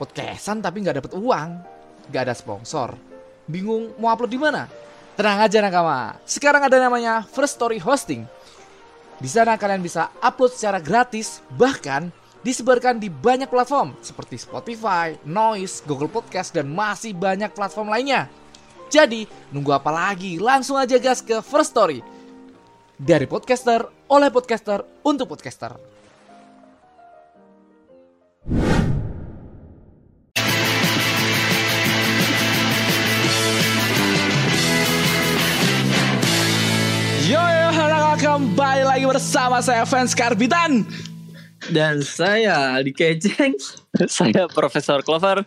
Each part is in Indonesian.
podcastan tapi nggak dapet uang, nggak ada sponsor. Bingung mau upload di mana? Tenang aja nakama. Sekarang ada namanya First Story Hosting. Di sana kalian bisa upload secara gratis, bahkan disebarkan di banyak platform seperti Spotify, Noise, Google Podcast, dan masih banyak platform lainnya. Jadi, nunggu apa lagi? Langsung aja gas ke First Story. Dari podcaster, oleh podcaster, untuk podcaster. Kembali lagi bersama saya fans Karbitan. Dan saya Aldi Kejeng Saya Profesor Clover.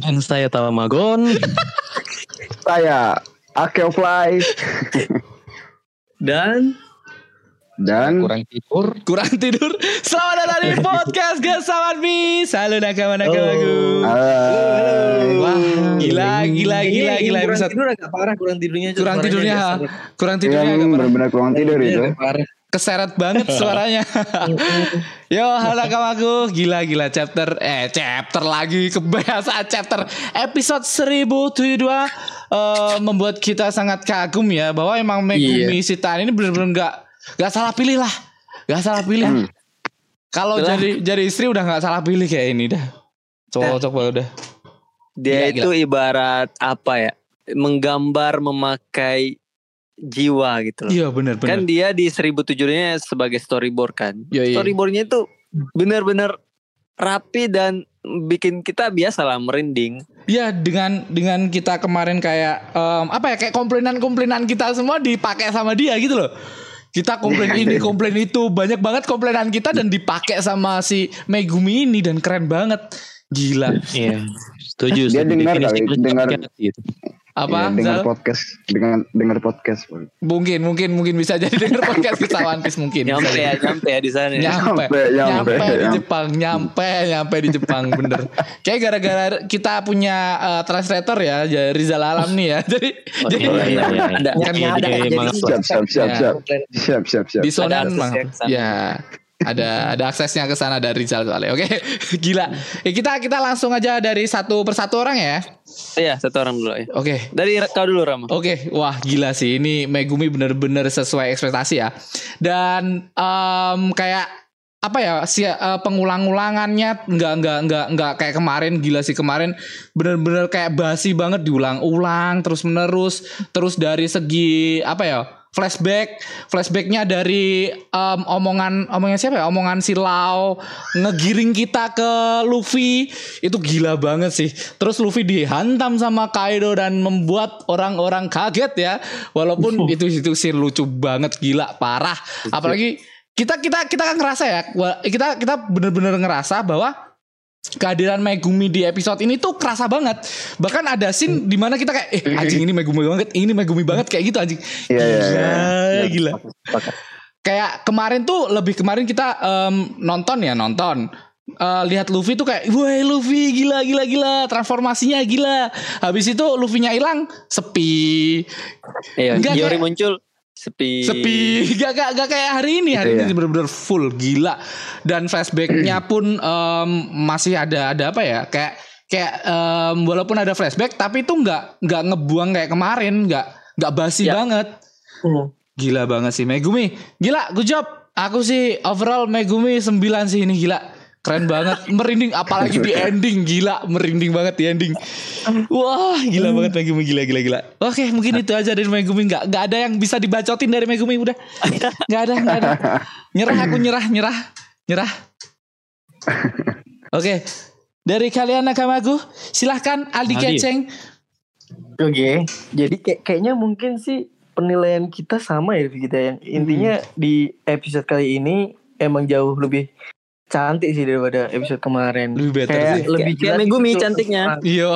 Dan saya Tawamagon. saya Akeofly Dan dan Kurang tidur. Kurang tidur. Selamat datang di podcast Gasawan Bis. Halo nakama nakamaku. Hai. Wah, gila gila gila gila kurang episode. tidur agak parah kurang tidurnya. Kurang tidurnya, kurang tidurnya yang agak parah. benar-benar kurang tidur Iya, itu. keseret banget suaranya. Yo, halo kamu Gila gila chapter eh chapter lagi kebiasaan chapter episode 1072 eh membuat kita sangat kagum ya bahwa emang Megumi Sitaan ini benar-benar nggak nggak salah pilih lah. nggak salah pilih. Hmm. Kalau jadi jadi istri udah nggak salah pilih kayak ini dah. Cocok banget udah. Dia Gila, itu ibarat apa ya? Menggambar memakai jiwa gitu loh. Iya benar benar. Kan dia di 1007-nya sebagai storyboard kan. Iya, iya. Storyboardnya itu benar-benar rapi dan bikin kita biasa lah merinding. Ya dengan dengan kita kemarin kayak em, apa ya kayak komplainan-komplainan kita semua dipakai sama dia gitu loh. Kita komplain ini, komplain itu, banyak banget komplainan kita dan dipakai sama si Megumi ini dan keren banget. Gila. Iya. Setuju. Dia setuju. dengar kali, dengar. gitu. Apa? Iya, dengar podcast dengan dengar podcast. Mungkin mungkin mungkin bisa jadi denger podcast kita One Piece mungkin. Bisa Nyampe ya, nyampe ya di sana. ya. nyampe, Nyampe, nyampe, nyampe, di. Jepang, nyampe, nyampe di Jepang, bener. Kayak gara-gara kita punya eh, translator ya, ya, Rizal Alam nih ya. Jadi, Oh, jadi Iya, iya, iya. Ada- kan ada iya. Siap, siap, siap, Ya. siap. Siap, siap, siap. ke sana. ya ada ada aksesnya ke sana dari Rizal soalnya. Oke, gila. Ya, kita kita langsung aja dari satu persatu orang ya. Iya, satu orang dulu ya. Oke. Dari kau dulu Rama. Oke, wah gila sih ini Megumi bener-bener sesuai ekspektasi ya. Dan em, kayak apa ya si eh, pengulang-ulangannya nggak nggak nggak nggak kayak kemarin gila sih kemarin bener-bener kayak basi banget diulang-ulang terus menerus terus dari segi apa ya flashback. Flashbacknya dari em, omongan omongan siapa ya? Omongan si Lau ngegiring kita ke Luffy. Itu gila banget sih. Terus Luffy dihantam sama Kaido dan membuat orang-orang kaget ya. Walaupun itu itu sih lucu banget gila parah. Apalagi kita kita kita kan ngerasa ya kita kita bener-bener ngerasa bahwa kehadiran Megumi di episode ini tuh kerasa banget. Bahkan ada scene di mana kita kayak eh anjing ini Megumi banget ini Megumi banget kayak gitu anjing. Iya, iya, iya. gila gila. kayak kemarin tuh lebih kemarin kita em, nonton ya nonton. Eh, lihat Luffy tuh kayak wah Luffy gila gila gila transformasinya gila. Habis itu Luffy-nya hilang sepi. Iya, Enggak, Giori kayak- muncul sepi. sepi. Gak, gak, gak kayak hari ini. Hari ini Iya. bener-bener full gila. Dan flashbacknya pun em, masih ada ada apa ya? Kayak kayak em, walaupun ada flashback tapi itu nggak nggak ngebuang kayak kemarin. Nggak nggak basi Ya. banget. Hmm. gila banget sih Megumi. Gila good job. Aku sih overall Megumi 9 sih ini gila keren banget. Merinding apalagi di ending. Gila merinding banget di ending. Wah gila banget Megumi. Gila gila gila. Oke mungkin itu aja dari Megumi. Nggak nggak ada yang bisa dibacotin dari Megumi. Udah. Nggak ada nggak ada. Nyerah aku nyerah nyerah. Nyerah. Oke. Dari kalian nakamaku silahkan Aldi. Keceng Oke, jadi kayak kayaknya mungkin sih penilaian kita sama ya kita yang intinya di episode kali ini emang jauh lebih cantik sih daripada episode kemarin. Lebih better kayak sih. lebih Kayak- kayak Megumi gitu. cantiknya. Yo,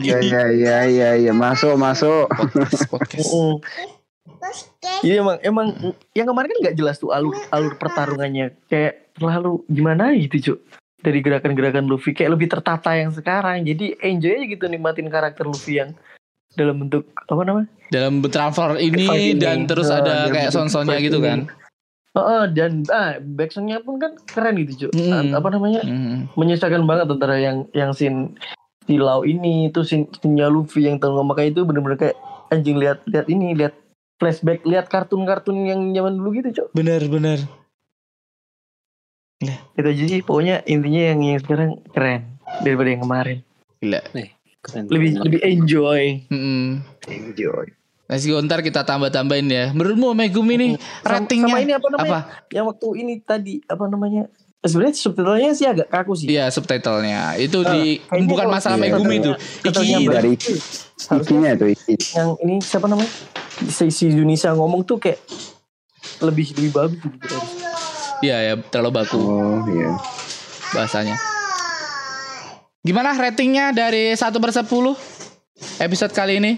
Iya, iya, iya, iya, iya. Masuk, masuk. podcast, podcast. Jadi emang emang yang kemarin kan nggak jelas tuh alur alur pertarungannya kayak terlalu gimana gitu cuk dari gerakan-gerakan Luffy kayak lebih tertata yang sekarang jadi enjoy aja gitu nikmatin karakter Luffy yang dalam bentuk apa namanya dalam transfer ini ini. dan terus Nah, ada kayak son-sonnya fight gitu ini. kan Heeh, dan ah, backsoundnya pun kan keren gitu cuy. Hmm. Apa namanya? Hmm. Menyesuaikan banget antara yang yang scene di Lau ini itu scene scene Luffy yang tahun makanya itu bener-bener kayak anjing lihat lihat ini lihat flashback lihat kartun-kartun yang zaman dulu gitu cuy. Bener bener. Itu aja sih pokoknya intinya yang yang sekarang keren daripada yang kemarin. Gila. Keren. Lebih lebih enjoy. Hmm. Enjoy. Let's go ntar kita tambah-tambahin ya. Menurutmu Megumi Sama- ratingnya sama ini apa namanya? apa? Yang waktu ini tadi apa namanya? Sebenarnya subtitlenya sih agak kaku sih. Iya subtitlenya itu Ah, di bukan masalah iya, Megumi itu. Katanya Iki Dari ikinya tuh iki. yang ini siapa namanya? Si, si Yunisa ngomong tuh kayak lebih lebih bagus gitu. Iya ya terlalu baku Oh iya. bahasanya. Gimana ratingnya dari 1 per 10 episode kali ini?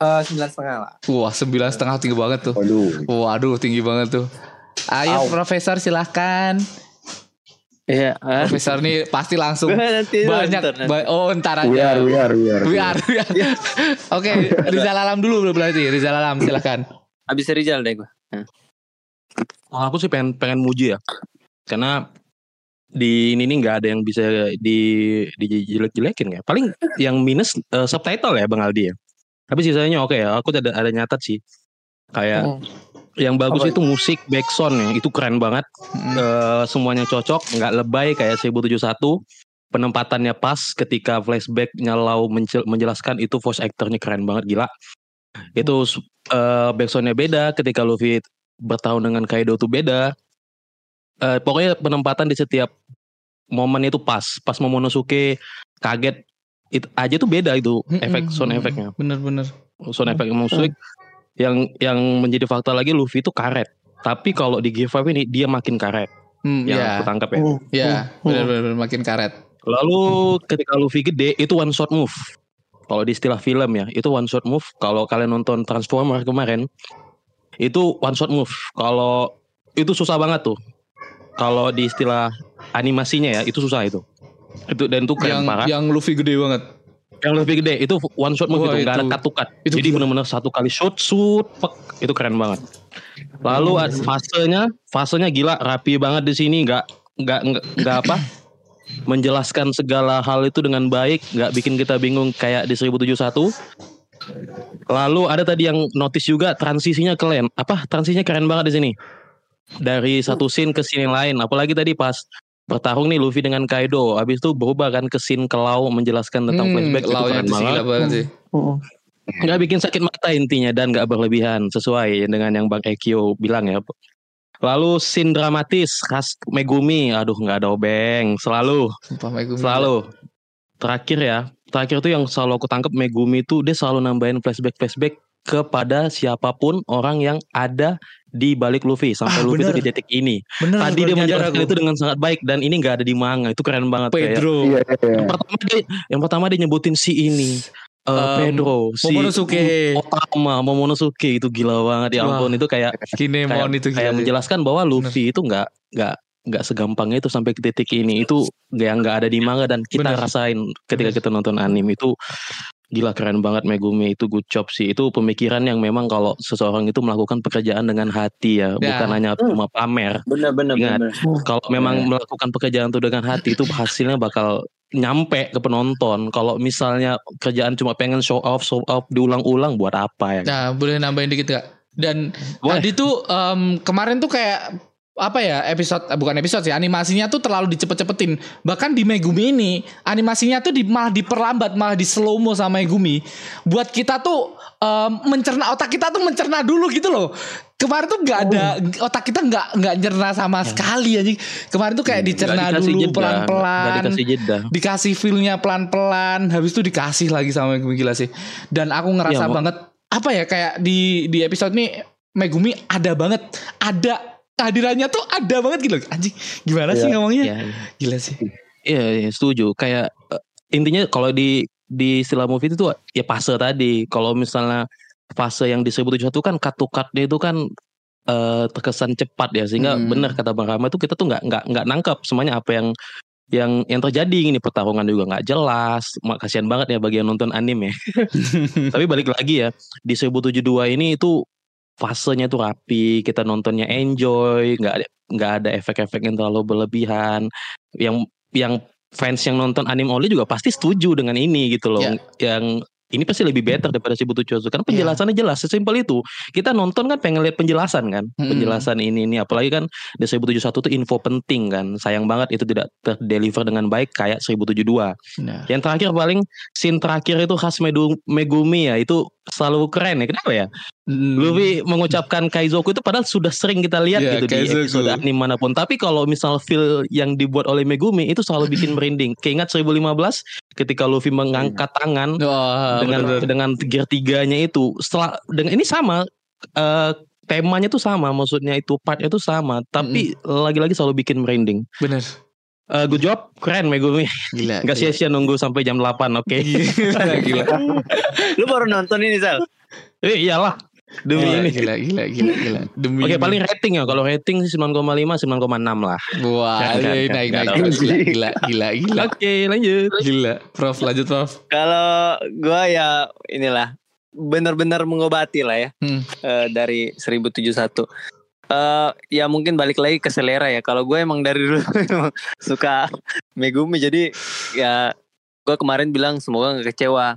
Eh, sembilan setengah lah. Wah sembilan setengah tinggi banget tuh. Waduh. Waduh tinggi banget tuh. Ayo Au. Profesor silahkan. Iya. ah. Profesor nih pasti langsung Nanti banyak. nanti. ba- oh ntar We aja. are, we are, we are. We are, we are. Oke, Rizal Alam dulu berarti. Rizal Alam silahkan. Abis Rizal deh gue. Kalau aku sih pengen pengen muji ya. Karena di ini nih nggak ada yang bisa di dijelek-jelekin ya. Paling yang minus eh, subtitle ya Bang Aldi ya. Tapi sisanya oke ya. Aku ada ada nyatat sih. Kayak Hmm. yang bagus Apa itu musik backsound ya. Itu keren banget. Mm. Eh, semuanya cocok, nggak lebay kayak 1071. Penempatannya pas ketika flashback nyalau menjelaskan itu voice actornya keren banget gila. Itu eh backsoundnya beda ketika Luffy bertahun dengan Kaido tuh beda. Eh, pokoknya penempatan di setiap momen itu pas. Pas Momonosuke kaget itu aja tuh beda itu efek sound efeknya. Bener-bener. Sound efek musik yang yang menjadi fakta lagi Luffy itu karet. Tapi kalau di Give Five ini dia makin karet Hmm, yang ya, aku tangkap ya. Hmm. ya, Hmm. bener-bener makin karet. Lalu ketika Luffy gede itu one shot move. Kalau di istilah film ya, itu one shot move. Kalau kalian nonton Transformer kemarin, itu one shot move. Kalau itu susah banget tuh. Kalau di istilah animasinya ya, itu susah itu. Itu dan itu keren Yang parah. yang Luffy gede banget. Yang lebih gede itu one shot move Wah, itu nggak ada itu- cut itu Jadi benar-benar satu kali shoot shoot pek. itu keren banget. Lalu ada fasenya, fasenya gila rapi banget di sini nggak nggak nggak apa menjelaskan segala hal itu dengan baik, nggak bikin kita bingung kayak di 1071. Lalu ada tadi yang notice juga transisinya keren. Apa transisinya keren banget di sini. Dari satu scene ke scene yang lain. Apalagi tadi pas bertarung nih Luffy dengan Kaido. Habis itu berubah kan ke scene ke Lau menjelaskan tentang Hmm, flashback banget. gila banget sih. Hmm. Nggak bikin sakit mata intinya dan nggak berlebihan sesuai dengan yang Bang Ekyo bilang ya. Lalu scene dramatis khas Megumi, aduh nggak ada obeng, selalu, Sumpah Megumi. selalu. Terakhir ya, terakhir tuh yang selalu aku tangkap Megumi itu dia selalu nambahin flashback flashback kepada siapa pun orang yang ada di balik Luffy sampai Ah, Luffy itu bener. di titik ini. Bener, Tadi dia menjelaskan itu dengan sangat baik dan ini nggak ada di manga, itu keren banget kayak. Pedro. Iya, iya. Yang pertama dia, yang pertama dia nyebutin si ini, eh, Um, Pedro, si Momonosuke. Otama, Momonosuke itu gila banget ya Wah. ampun itu kayak Kinemon kayak, itu kayak gila sih. menjelaskan bahwa Luffy itu nggak nggak nggak segampang itu sampai ke titik ini itu yang nggak ada di manga dan kita Bener. rasain ketika Bener. kita nonton anime itu gila keren banget Megumi itu good job sih itu pemikiran yang memang kalau seseorang itu melakukan pekerjaan dengan hati ya, Ya. bukan hanya cuma pamer Bener bener Ingat. bener. kalau memang melakukan pekerjaan itu dengan hati itu hasilnya bakal nyampe ke penonton kalau misalnya kerjaan cuma pengen show off show off diulang-ulang buat apa ya Nah, boleh nambahin dikit gak? Dan Boleh. tadi tuh em, kemarin tuh kayak apa ya episode eh, bukan episode sih animasinya tuh terlalu dicepet-cepetin. Bahkan di Megumi ini animasinya tuh di, malah diperlambat malah di slow mo sama Megumi. Buat kita tuh em, mencerna otak kita tuh mencerna dulu gitu loh. Kemarin tuh nggak ada otak kita nggak nggak nyerna sama sekali anjing. Kemarin tuh kayak dicerna Nggak dikasih dulu pelan-pelan. dikasih jeda. Dikasih feelnya pelan-pelan. Habis itu dikasih lagi sama Megumi gila sih. Dan aku ngerasa Mo. banget apa ya kayak di di episode ini Megumi ada banget. Ada kehadirannya tuh ada banget gitu anjing gimana sih Iya. ngomongnya Iya, iya. gila sih Iya, iya, setuju. Kayak eh, intinya kalau di di istilah movie itu tuh ya fase tadi. Kalau misalnya fase yang disebut satu kan cut to cut-nya itu kan eh, terkesan cepat ya sehingga Hmm. benar kata Bang Rama itu kita tuh nggak nggak nggak nangkep semuanya apa yang yang yang terjadi ini pertarungan juga nggak jelas. Kasihan banget ya bagi yang nonton anime ya. Tapi balik lagi ya di 1072 ini itu fasenya tuh rapi, kita nontonnya enjoy, nggak ada nggak ada efek-efek yang terlalu berlebihan. Yang yang fans yang nonton anime only juga pasti setuju dengan ini gitu loh. Ya. Yang ini pasti lebih better daripada Shibuya Chozo karena penjelasannya jelas sesimpel itu kita nonton kan pengen lihat penjelasan kan Mm-mm. penjelasan ini ini apalagi kan di 1071 tuh info penting kan sayang banget itu tidak terdeliver dengan baik kayak 1072 Benar. yang terakhir paling scene terakhir itu khas Medu- Megumi ya itu selalu keren ya kenapa ya Mm. Luffy mengucapkan Kaizoku itu padahal sudah sering kita lihat Iya, gitu di Kaizoku. episode anime mana pun. Tapi kalau misal feel yang dibuat oleh Megumi itu selalu bikin merinding. Keingat 1015 ketika Luffy mengangkat tangan Wah, dengan bener. dengan gear tiganya itu. Setelah dengan ini sama eh, temanya tuh sama, maksudnya itu partnya tuh sama, tapi lagi-lagi selalu bikin merinding. bener. Eh, good job, keren Megumi. Gila. Gak sia-sia nunggu sampai jam 8, oke? Gila, gila. Lu baru nonton ini Sal? Eh, iyalah. Demi Gila, ini. gila, gila, gila, gila. Demi Oke, ini. paling rating ya. Kalau rating sih 9,5, 9,6 lah. Wah, Nggak, nggak, naik, naik, naik. Gila, gila, gila, gila. Oke, lanjut. Gila, Prof, lanjut Prof. Kalau gua ya inilah benar-benar mengobati lah ya Hmm. eh, dari 1071. Eh ya mungkin balik lagi ke selera ya. Kalau gue emang dari dulu suka Megumi jadi ya gue kemarin bilang semoga nggak kecewa.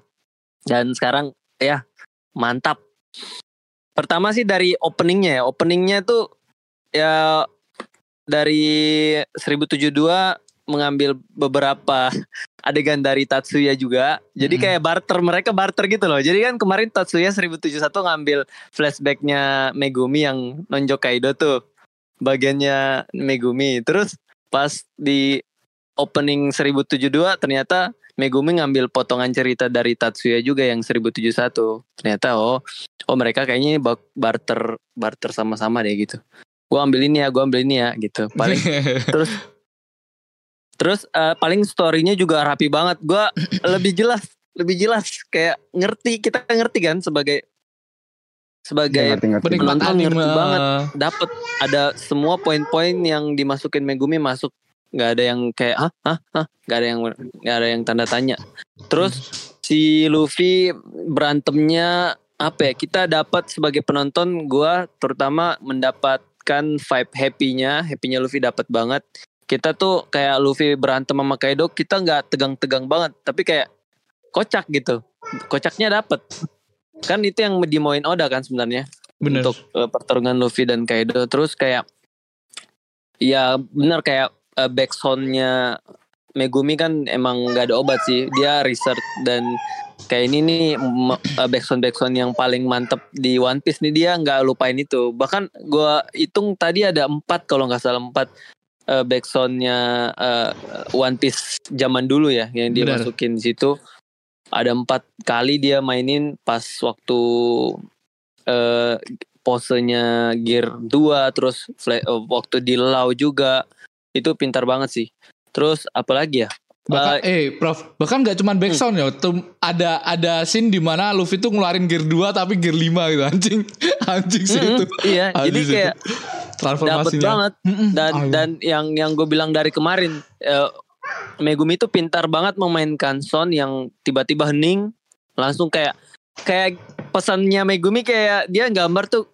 Dan sekarang ya mantap. Pertama sih dari openingnya ya. Openingnya tuh ya dari 1072 mengambil beberapa adegan dari Tatsuya juga. Jadi kayak barter mereka barter gitu loh. Jadi kan kemarin Tatsuya 1071 ngambil flashbacknya Megumi yang nonjok Kaido tuh. Bagiannya Megumi. Terus pas di opening 1072 ternyata Megumi ngambil potongan cerita dari Tatsuya juga yang 1071. Ternyata oh oh mereka kayaknya ini barter barter sama-sama deh gitu. Gua ambil ini ya, gua ambil ini ya gitu. Paling terus terus eh, paling storynya juga rapi banget. Gua lebih jelas lebih jelas kayak ngerti kita ngerti kan sebagai sebagai Ngerti, ngerti. penikmat Penonton ngerti banget. dapet ada semua poin-poin yang dimasukin Megumi masuk. Nggak ada yang kayak hah? Hah? Hah? Nggak ada yang nggak ada yang tanda tanya. Terus si Luffy berantemnya apa ya? Kita dapat sebagai penonton gua terutama mendapatkan vibe happy-nya. Happy-nya Luffy dapat banget kita tuh kayak Luffy berantem sama Kaido kita nggak tegang-tegang banget tapi kayak kocak gitu. Kocaknya dapet. Kan itu yang dimauin Oda kan sebenarnya. Bener. untuk eh, pertarungan Luffy dan Kaido. Terus kayak ya benar kayak uh, backsoundnya Megumi kan emang nggak ada obat sih. Dia research dan kayak ini nih uh, backsound backsound yang paling mantep di One Piece nih dia nggak lupain itu. Bahkan gua hitung tadi ada empat kalau nggak salah empat uh, backsoundnya uh, One Piece zaman dulu ya yang dia Benar. masukin di situ ada empat kali dia mainin pas waktu eh posenya gear 2 terus fla- eh, waktu di Lau juga itu pintar banget sih. Terus apalagi ya? Bahkan eh Prof, bahkan nggak cuman backsound ya, tuh ada ada scene di mana Luffy tuh ngeluarin gear 2 tapi gear 5 gitu anjing. Anjing sih itu. Iya, Anjing jadi kayak dapet transformasinya. banget dan Ah, dan yang yang gue bilang dari kemarin eh, Megumi itu pintar banget memainkan sound yang tiba-tiba hening langsung kayak kayak pesannya Megumi kayak dia gambar tuh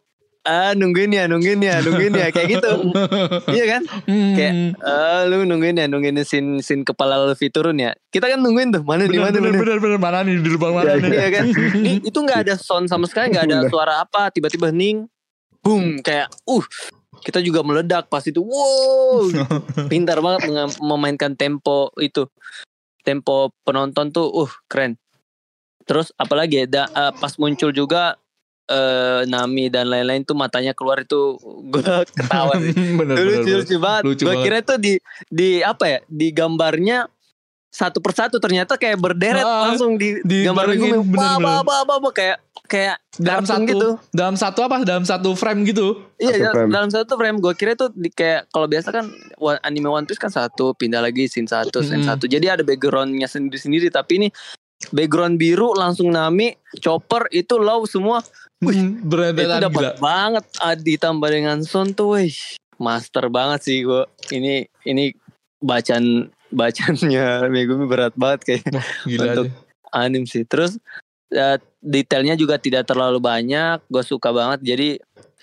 ah nungguin ya nungguin ya nungguin ya kayak gitu. Iya kan? Hmm. kayak ah lu nungguin ya nungguin sin sin kepala Luffy turun ya. Kita kan nungguin tuh mana nih mana bener, bener, bener, mana nih di lubang mana nih? Iya kan? I- itu nggak ada sound sama sekali nggak ada suara apa tiba-tiba hening boom kayak uh kita juga meledak pas itu. Wow. Pintar banget memainkan tempo itu. Tempo penonton tuh uh keren. Terus apalagi ya da- eh, pas muncul juga eh, Nami dan lain-lain tuh matanya keluar itu gue ketawa sih bener, Itu bener, lucu bener. lucu banget. Lucu Gue banget. kira tuh di di apa ya di gambarnya satu persatu ternyata kayak berderet Ah, langsung di, di gambar gue bener, apa bener. apa apa apa kayak kayak dalam satu gitu. dalam satu apa dalam satu frame gitu Iya Satu dalam- frame. dalam satu frame gue kira tuh di kayak kalau biasa kan anime One Piece kan satu pindah lagi scene satu scene Mm-mm. satu jadi ada backgroundnya sendiri sendiri tapi ini background biru langsung Nami chopper itu low semua Wih, Hmm, itu berentetan dapat gila. banget ah, ditambah dengan sound tuh wih. Master banget sih gue ini ini bacaan bacaannya Megumi berat banget kayak gila Untuk aja. anim sih. Terus eh, detailnya juga tidak terlalu banyak gue suka banget. Jadi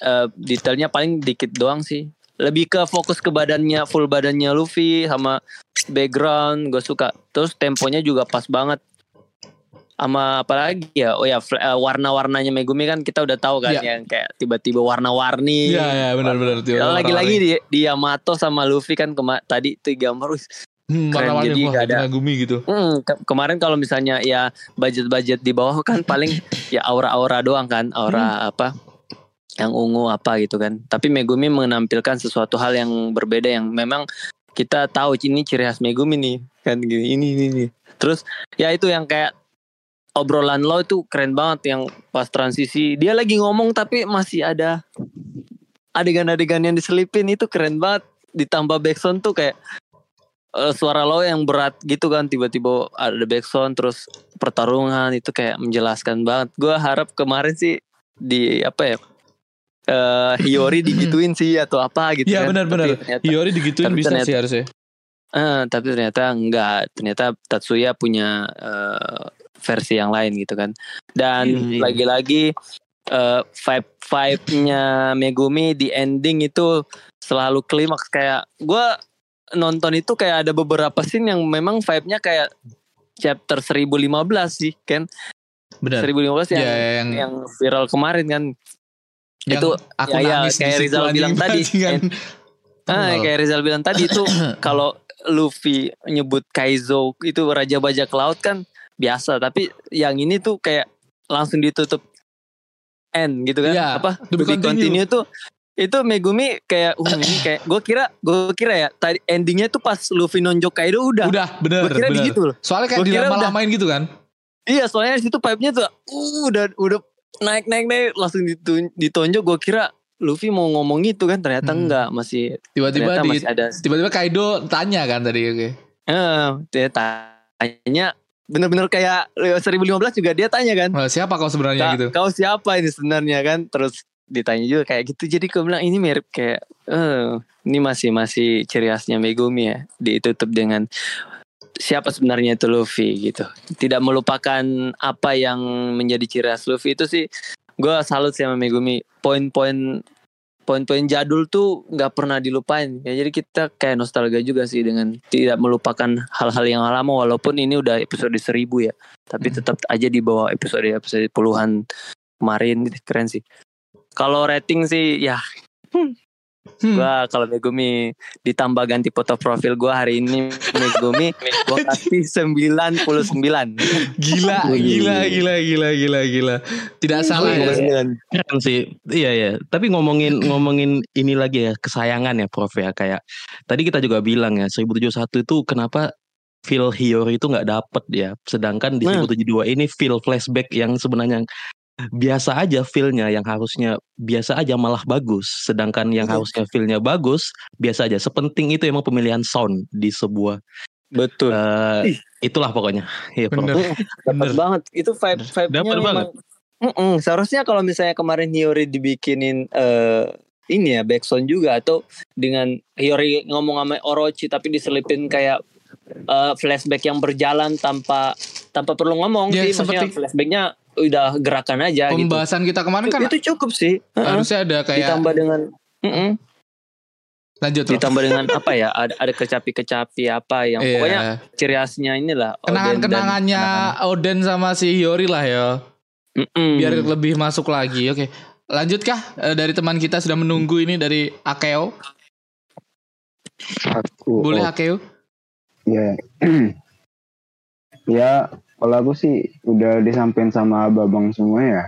eh, detailnya paling dikit doang sih. Lebih ke fokus ke badannya full badannya Luffy sama background gue suka. Terus temponya juga pas banget sama apalagi ya oh ya eh, warna-warnanya Megumi kan kita udah tahu kan Iya. yang kayak tiba-tiba warna-warni Iya ya benar-benar tuh. Ya, lagi-lagi di, di Yamato sama Luffy kan kema tadi tuh gambar hmm, keren, warna-warni jadi nggak ada- Megumi gitu. Hmm, ke- kemarin kalau misalnya ya budget-budget di bawah kan paling ya aura-aura doang kan, aura apa yang ungu apa gitu kan. Tapi Megumi menampilkan sesuatu hal yang berbeda yang memang kita tahu ini ciri khas Megumi nih kan gini ini ini, ini. Terus ya itu yang kayak obrolan lo itu keren banget yang pas transisi. Dia lagi ngomong tapi masih ada adegan-adegan yang diselipin. Itu keren banget. Ditambah backsound tuh kayak eh, suara lo yang berat gitu kan. Tiba-tiba ada backsound terus pertarungan. Itu kayak menjelaskan banget. Gue harap kemarin sih di apa ya eh Hiyori digituin sih atau apa gitu Iya kan. benar-benar. Hiyori digituin tapi bisa ternyata- sih harusnya. eh, tapi ternyata enggak. Ternyata Tatsuya punya eh, versi yang lain gitu kan dan Hmm. lagi-lagi eh, vibe vibe-nya Megumi di ending itu selalu klimaks kayak gue nonton itu kayak ada beberapa scene yang memang vibe-nya kayak chapter 1015 sih kan Benar. 1015 yang Ya, yang, yang viral kemarin kan yang itu aku ya, ya, kayak Rizal bilang tadi. bajingan. Ah, kayak Rizal bilang tadi itu kalau Luffy nyebut Kaizo itu raja bajak laut kan biasa, tapi yang ini tuh kayak langsung ditutup end gitu kan? Iya, Apa? to be continue. tuh itu Megumi kayak uh, ini kayak gue kira gue kira ya tadi endingnya tuh pas Luffy nonjok Kaido udah. Udah bener gue kira bener. begitu loh. Soalnya kayak Gua kira dilama-lamain gitu kan. Iya, soalnya di situ pipe-nya tuh uh, udah udah naik naik naik langsung ditun- ditonjok gue kira Luffy mau ngomong gitu kan ternyata Hmm. enggak masih Tiba-tiba di masih ada tiba-tiba Kaido tanya kan tadi oke. Eh, dia tanya bener-bener kayak 1015 juga dia tanya kan. Nah, siapa kau sebenarnya "Kak, gitu? Kau siapa ini sebenarnya kan? Terus ditanya juga kayak gitu. Jadi gue bilang ini mirip kayak eh ini masih masih ciri khasnya Megumi ya. Ditutup dengan siapa sebenarnya itu Luffy gitu. Tidak melupakan apa yang menjadi ciri khas Luffy itu sih gue salut sih sama Megumi. Poin-poin poin-poin jadul tuh nggak pernah dilupain ya jadi kita kayak nostalgia juga sih dengan tidak melupakan hal-hal yang lama walaupun ini udah episode seribu ya tapi Hmm. tetap aja di bawah episode episode puluhan kemarin gitu. keren sih kalau rating sih ya Hmm. Gua kalau Megumi ditambah ganti foto profil gua hari ini Megumi gua kasih 99 Gila, gila, gila, gila, gila, gila. Tidak salah ya. 99 Keren sih. Iya ya. Tapi ngomongin ngomongin ini lagi ya kesayangan ya Prof ya kayak tadi kita juga bilang ya 1071 itu kenapa feel Hiyori itu nggak dapet ya. Sedangkan di Nah. 1072 ini feel flashback yang sebenarnya biasa aja feelnya yang harusnya biasa aja malah bagus. Sedangkan yang Iya. harusnya feelnya bagus biasa aja. Sepenting itu emang pemilihan sound di sebuah betul eh, itulah pokoknya. Iya Prof. Bener. dapat Bener. banget itu vibe vibe Dapat banget. Mm-mm, seharusnya kalau misalnya kemarin Hiyori dibikinin eh ini ya backsound juga atau dengan Hiyori ngomong sama Orochi tapi diselipin kayak eh, flashback yang berjalan tanpa tanpa perlu ngomong Ya, sih maksudnya seperti- flashbacknya udah gerakan aja gitu. Pembahasan kita kemarin kan itu cukup sih. Harusnya ada kayak ditambah dengan Mm-mm, lanjut Prof. ditambah dengan apa ya ada ada kecapi-kecapi apa yang Iya. pokoknya ciri khasnya inilah Oden dan kenangan-kenangannya Oden sama si Hiyori lah ya. Mm-mm. Biar lebih masuk lagi. Oke. Lanjutkah Eh, dari teman kita sudah menunggu ini dari Akeo? Aku. Boleh oh, Akeo? Ya. ya, kalau aku sih udah disampaikan sama babang semua ya.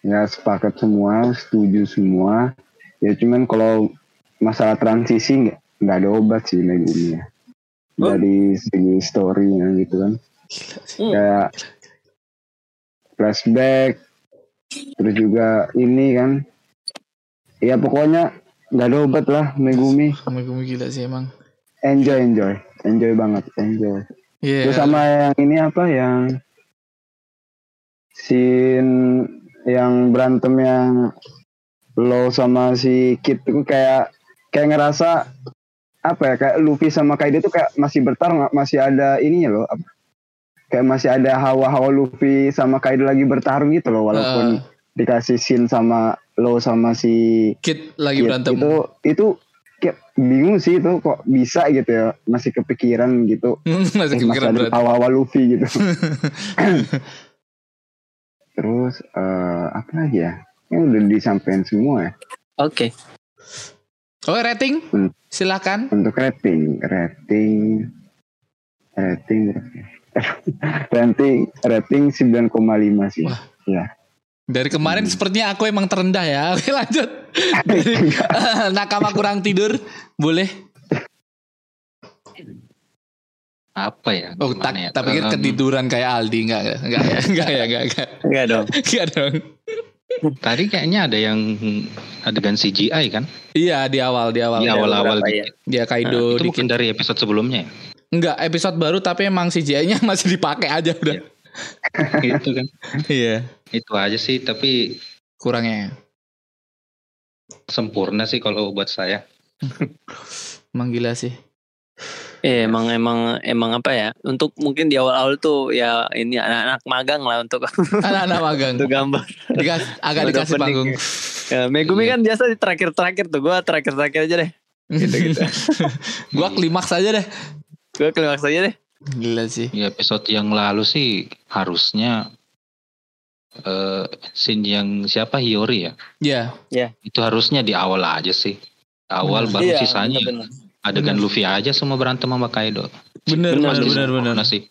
Ya sepakat semua, setuju semua. Ya cuman kalau masalah transisi nggak nggak ada obat sih Megumi ya. Oh. Dari segi story-nya gitu kan. Hmm. Kayak flashback, terus juga ini kan. Ya pokoknya nggak ada obat lah Megumi. Megumi gila sih emang. Enjoy, enjoy, enjoy banget, enjoy. Iya. Terus sama yang ini apa yang scene yang berantem yang lo sama si Kid itu kayak kayak ngerasa apa ya kayak Luffy sama Kaido tuh kayak masih bertarung masih ada ininya loh apa, kayak masih ada hawa-hawa Luffy sama Kaido lagi bertarung gitu loh walaupun dikasih scene sama lo sama si Kid lagi Kid berantem. itu itu kayak bingung sih itu kok bisa gitu ya masih kepikiran gitu Masih masih kepikiran berantem. hawa-hawa Luffy gitu terus eh, apa lagi ya yang udah disampaikan semua ya Oke. Oke rating Hmm. silakan. untuk rating rating rating rating rating 9,5 sih Wah. ya Dari kemarin Hmm. sepertinya aku emang terendah ya. Oke lanjut. Dari, nakama kurang tidur boleh. Apa ya? Oh tak, ya? tak pikir ketiduran kayak Aldi enggak enggak ya enggak ya enggak enggak Enggak dong. enggak dong. Tadi kayaknya ada yang adegan CGI kan? Iya di awal di awal. Di awal-awal beberapa, dikit. Dia Kaido Itu dikit. bukan dari episode sebelumnya ya? Enggak episode baru tapi emang CGI-nya masih dipakai aja udah. gitu kan. Iya. Itu aja sih tapi Kurangnya. sempurna sih kalau buat saya. Emang gila sih. Iya emang emang emang apa ya? Untuk mungkin di awal-awal tuh ya ini anak-anak magang lah untuk Anak-anak magang. untuk gambar. Dikas, agak dikasih panggung. Ya, Megumi Iya. kan biasa di terakhir-terakhir tuh. Gua terakhir-terakhir aja deh. Gitu-gitu. Gua klimaks aja deh. Gua klimaks aja deh. Gila sih. Di episode yang lalu sih harusnya eh scene yang siapa Hiyori ya? Ya. Itu harusnya di awal aja sih. Awal baru Iya, sisanya bener-bener. adegan Luffy aja semua berantem sama Kaido. Bener Bener, bener bener bener. sih.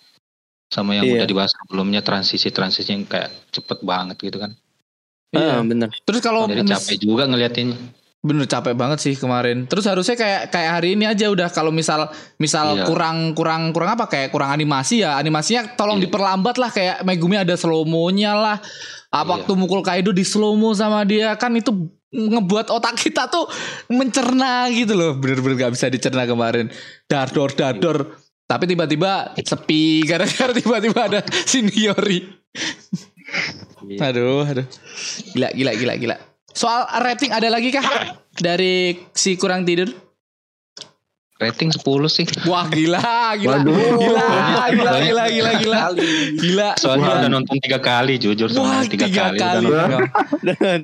Sama yang Iya. udah dibahas sebelumnya transisi-transisi yang kayak cepet banget gitu kan. Iya. Ah, bener. Terus kalau Jadi capek juga ngeliatinnya. Bener capek banget sih kemarin. Terus harusnya kayak kayak hari ini aja udah kalau misal misal Iya. kurang kurang kurang apa kayak kurang animasi ya animasinya tolong Iya. diperlambat lah kayak Megumi ada slow mo-nya lah. Apa Iya. waktu mukul Kaido di slow mo sama dia kan itu ngebuat otak kita tuh mencerna gitu loh. Bener-bener gak bisa dicerna kemarin. Dador dador. Tapi tiba-tiba sepi gara-gara tiba-tiba ada seniori. Aduh, aduh. Gila, gila, gila, gila. Soal rating ada lagi kah dari si kurang tidur? Rating 10 sih. Wah, gila, gila. Waduh. Gila, gila, gila, gila, gila. Gila. Soalnya udah nonton tiga kali jujur Wah, sama tiga, tiga kali. kali. Udah nonton. Dan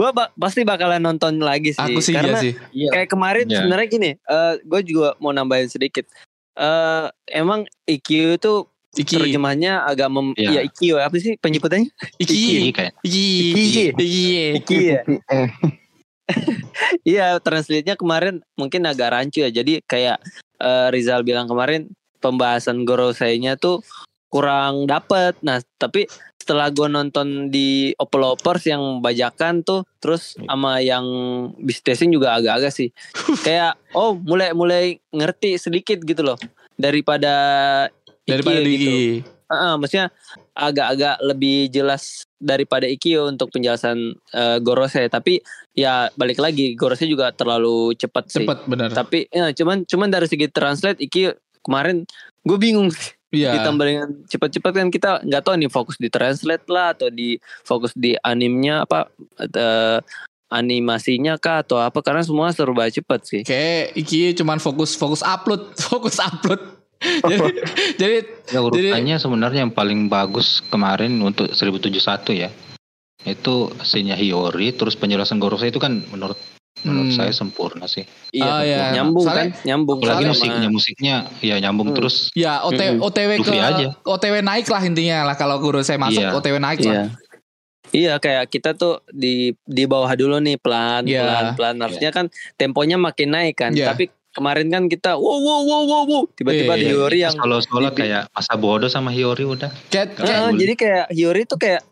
gua ba- pasti bakalan nonton lagi sih. Aku sih Karena iya sih. kayak kemarin Iya. sebenarnya gini, eh gue juga mau nambahin sedikit. eh emang IQ itu Iki. terjemahnya agak mem Iya. ya IQ apa sih penyebutannya? Iki. Kayak Iki. Iki. Iki. IQ ya. Iya, translate-nya kemarin mungkin agak rancu ya. Jadi kayak eh, Rizal bilang kemarin pembahasan Gorosei-nya tuh kurang dapet. Nah, tapi setelah gue nonton di Opelovers yang bajakan tuh, terus sama yang Bistesing juga agak-agak sih. kayak oh mulai mulai ngerti sedikit gitu loh daripada Daripada di gitu. Heeh, maksudnya agak-agak lebih jelas daripada Ikkyo untuk penjelasan eh, Gorosei tapi ya balik lagi Gorosei juga terlalu cepat sih. Cepet bener. Tapi ya cuman cuman dari segi translate Ikkyo kemarin gue bingung sih. Iya. ditambah dengan cepat-cepat kan kita nggak tahu nih fokus di translate lah atau di fokus di animnya apa eh, animasinya kah atau apa karena semua serba cepat sih. Kayak Iki cuman fokus fokus upload, fokus upload. jadi jadi ya urutannya sebenarnya yang paling bagus kemarin untuk 1071 ya. Itu scene Hiyori terus penjelasan Gorosei itu kan menurut menurut Hmm. saya sempurna sih. Ah, iya. nyambung Soalnya- kan, nyambung Apalagi musiknya musiknya ya nyambung Hmm. terus ya OT, Mm-mm. OTW ke Luffy aja. OTW naik lah intinya lah kalau guru saya masuk Iya. OTW naik Iya. lah. Iya kayak kita tuh di di bawah dulu nih pelan Iya. pelan pelan harusnya kan temponya makin naik kan. Iya. Tapi kemarin kan kita wow wow wow wow, wow. tiba-tiba Iya, iya, Hiyori yang solo solo kayak masa bodoh sama Hiyori udah. Kayak Kayak kayak Ah, dulu. jadi kayak Hiyori tuh kayak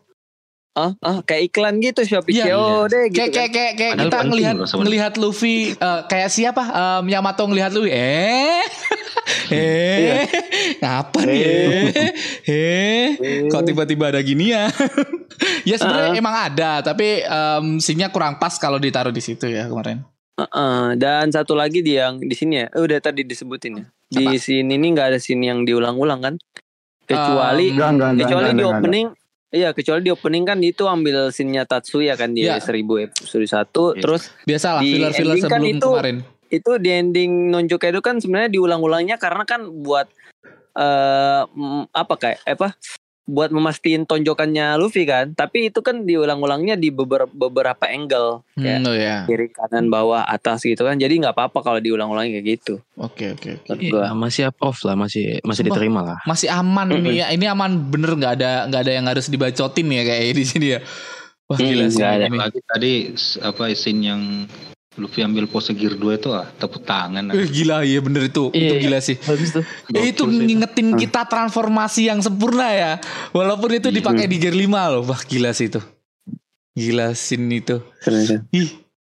ah ah kayak iklan gitu Shopee Iya. CO deh gitu kayak kan. kayak kayak, kayak Padahal kita ngelihat ngelihat Luffy eh, kayak siapa Em, Yamato ngelihat Luffy eh eh ngapa nih eh eh kok tiba-tiba ada gini ya ya sebenarnya Ah. emang ada tapi um, sinnya kurang pas kalau ditaruh di situ ya kemarin Heeh, dan satu lagi di yang di sini ya. Eh, udah tadi disebutin ya. Di Apa? sini ini nggak ada scene yang diulang-ulang kan? Kecuali Um, enggak enggak enggak kecuali enggak, di enggak, enggak. opening Iya, kecuali di opening kan itu ambil scene-nya Tatsuya kan di Iya. 1000 episode 1 Iya. terus biasalah Di filler-filler ending kan sebelum itu- kemarin itu di ending Nonjo Kaido kan sebenarnya diulang-ulangnya karena kan buat eh mm, apa kayak apa buat memastikan tonjokannya Luffy kan tapi itu kan diulang-ulangnya di beberapa beberapa angle kayak Hmm, oh ya. kiri kanan bawah atas gitu kan jadi nggak apa-apa kalau diulang-ulangi kayak gitu Oke oke Iya, masih approve lah, masih masih Sumpah. diterima lah. Masih aman ini ya. Ini aman bener nggak ada nggak ada yang harus dibacotin ya kayak di sini ya. Wah Hmm, gila sih nggak ada. Lagi tadi apa scene yang Luffy ambil pose gear 2 itu ah tepuk tangan. Eh, gila ya bener itu. itu Iya, gila sih. Bagus tuh. Ya, itu Gokil sih ngingetin kita transformasi yang sempurna ya. Walaupun itu Iya. dipakai di gear 5 loh. Wah gila sih itu. Gila scene itu. Keren. Ih,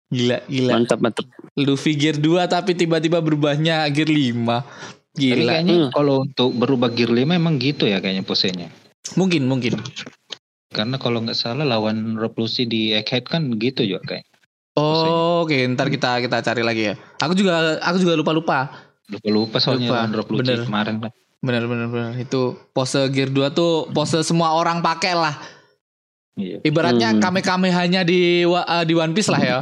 gila gila. mantap mantap Luffy gear 2 tapi tiba-tiba berubahnya gear 5. Tapi Gila. kayaknya Hmm. kalau untuk berubah gear 5 emang gitu ya kayaknya posenya. Mungkin mungkin. Karena kalau nggak salah lawan Rob Lucy di Egghead kan gitu juga kayak. Oh, oke, ntar kita kita cari lagi ya. Aku juga aku juga lupa-lupa. Lupa-lupa soalnya Lupa, lawan Rob Lucy bener. kemarin kan. Bener bener bener. Itu pose gear 2 tuh pose semua orang pakai lah. Iya. Ibaratnya Hmm. kame-kamehanya di wa- eh, di One Piece lah ya.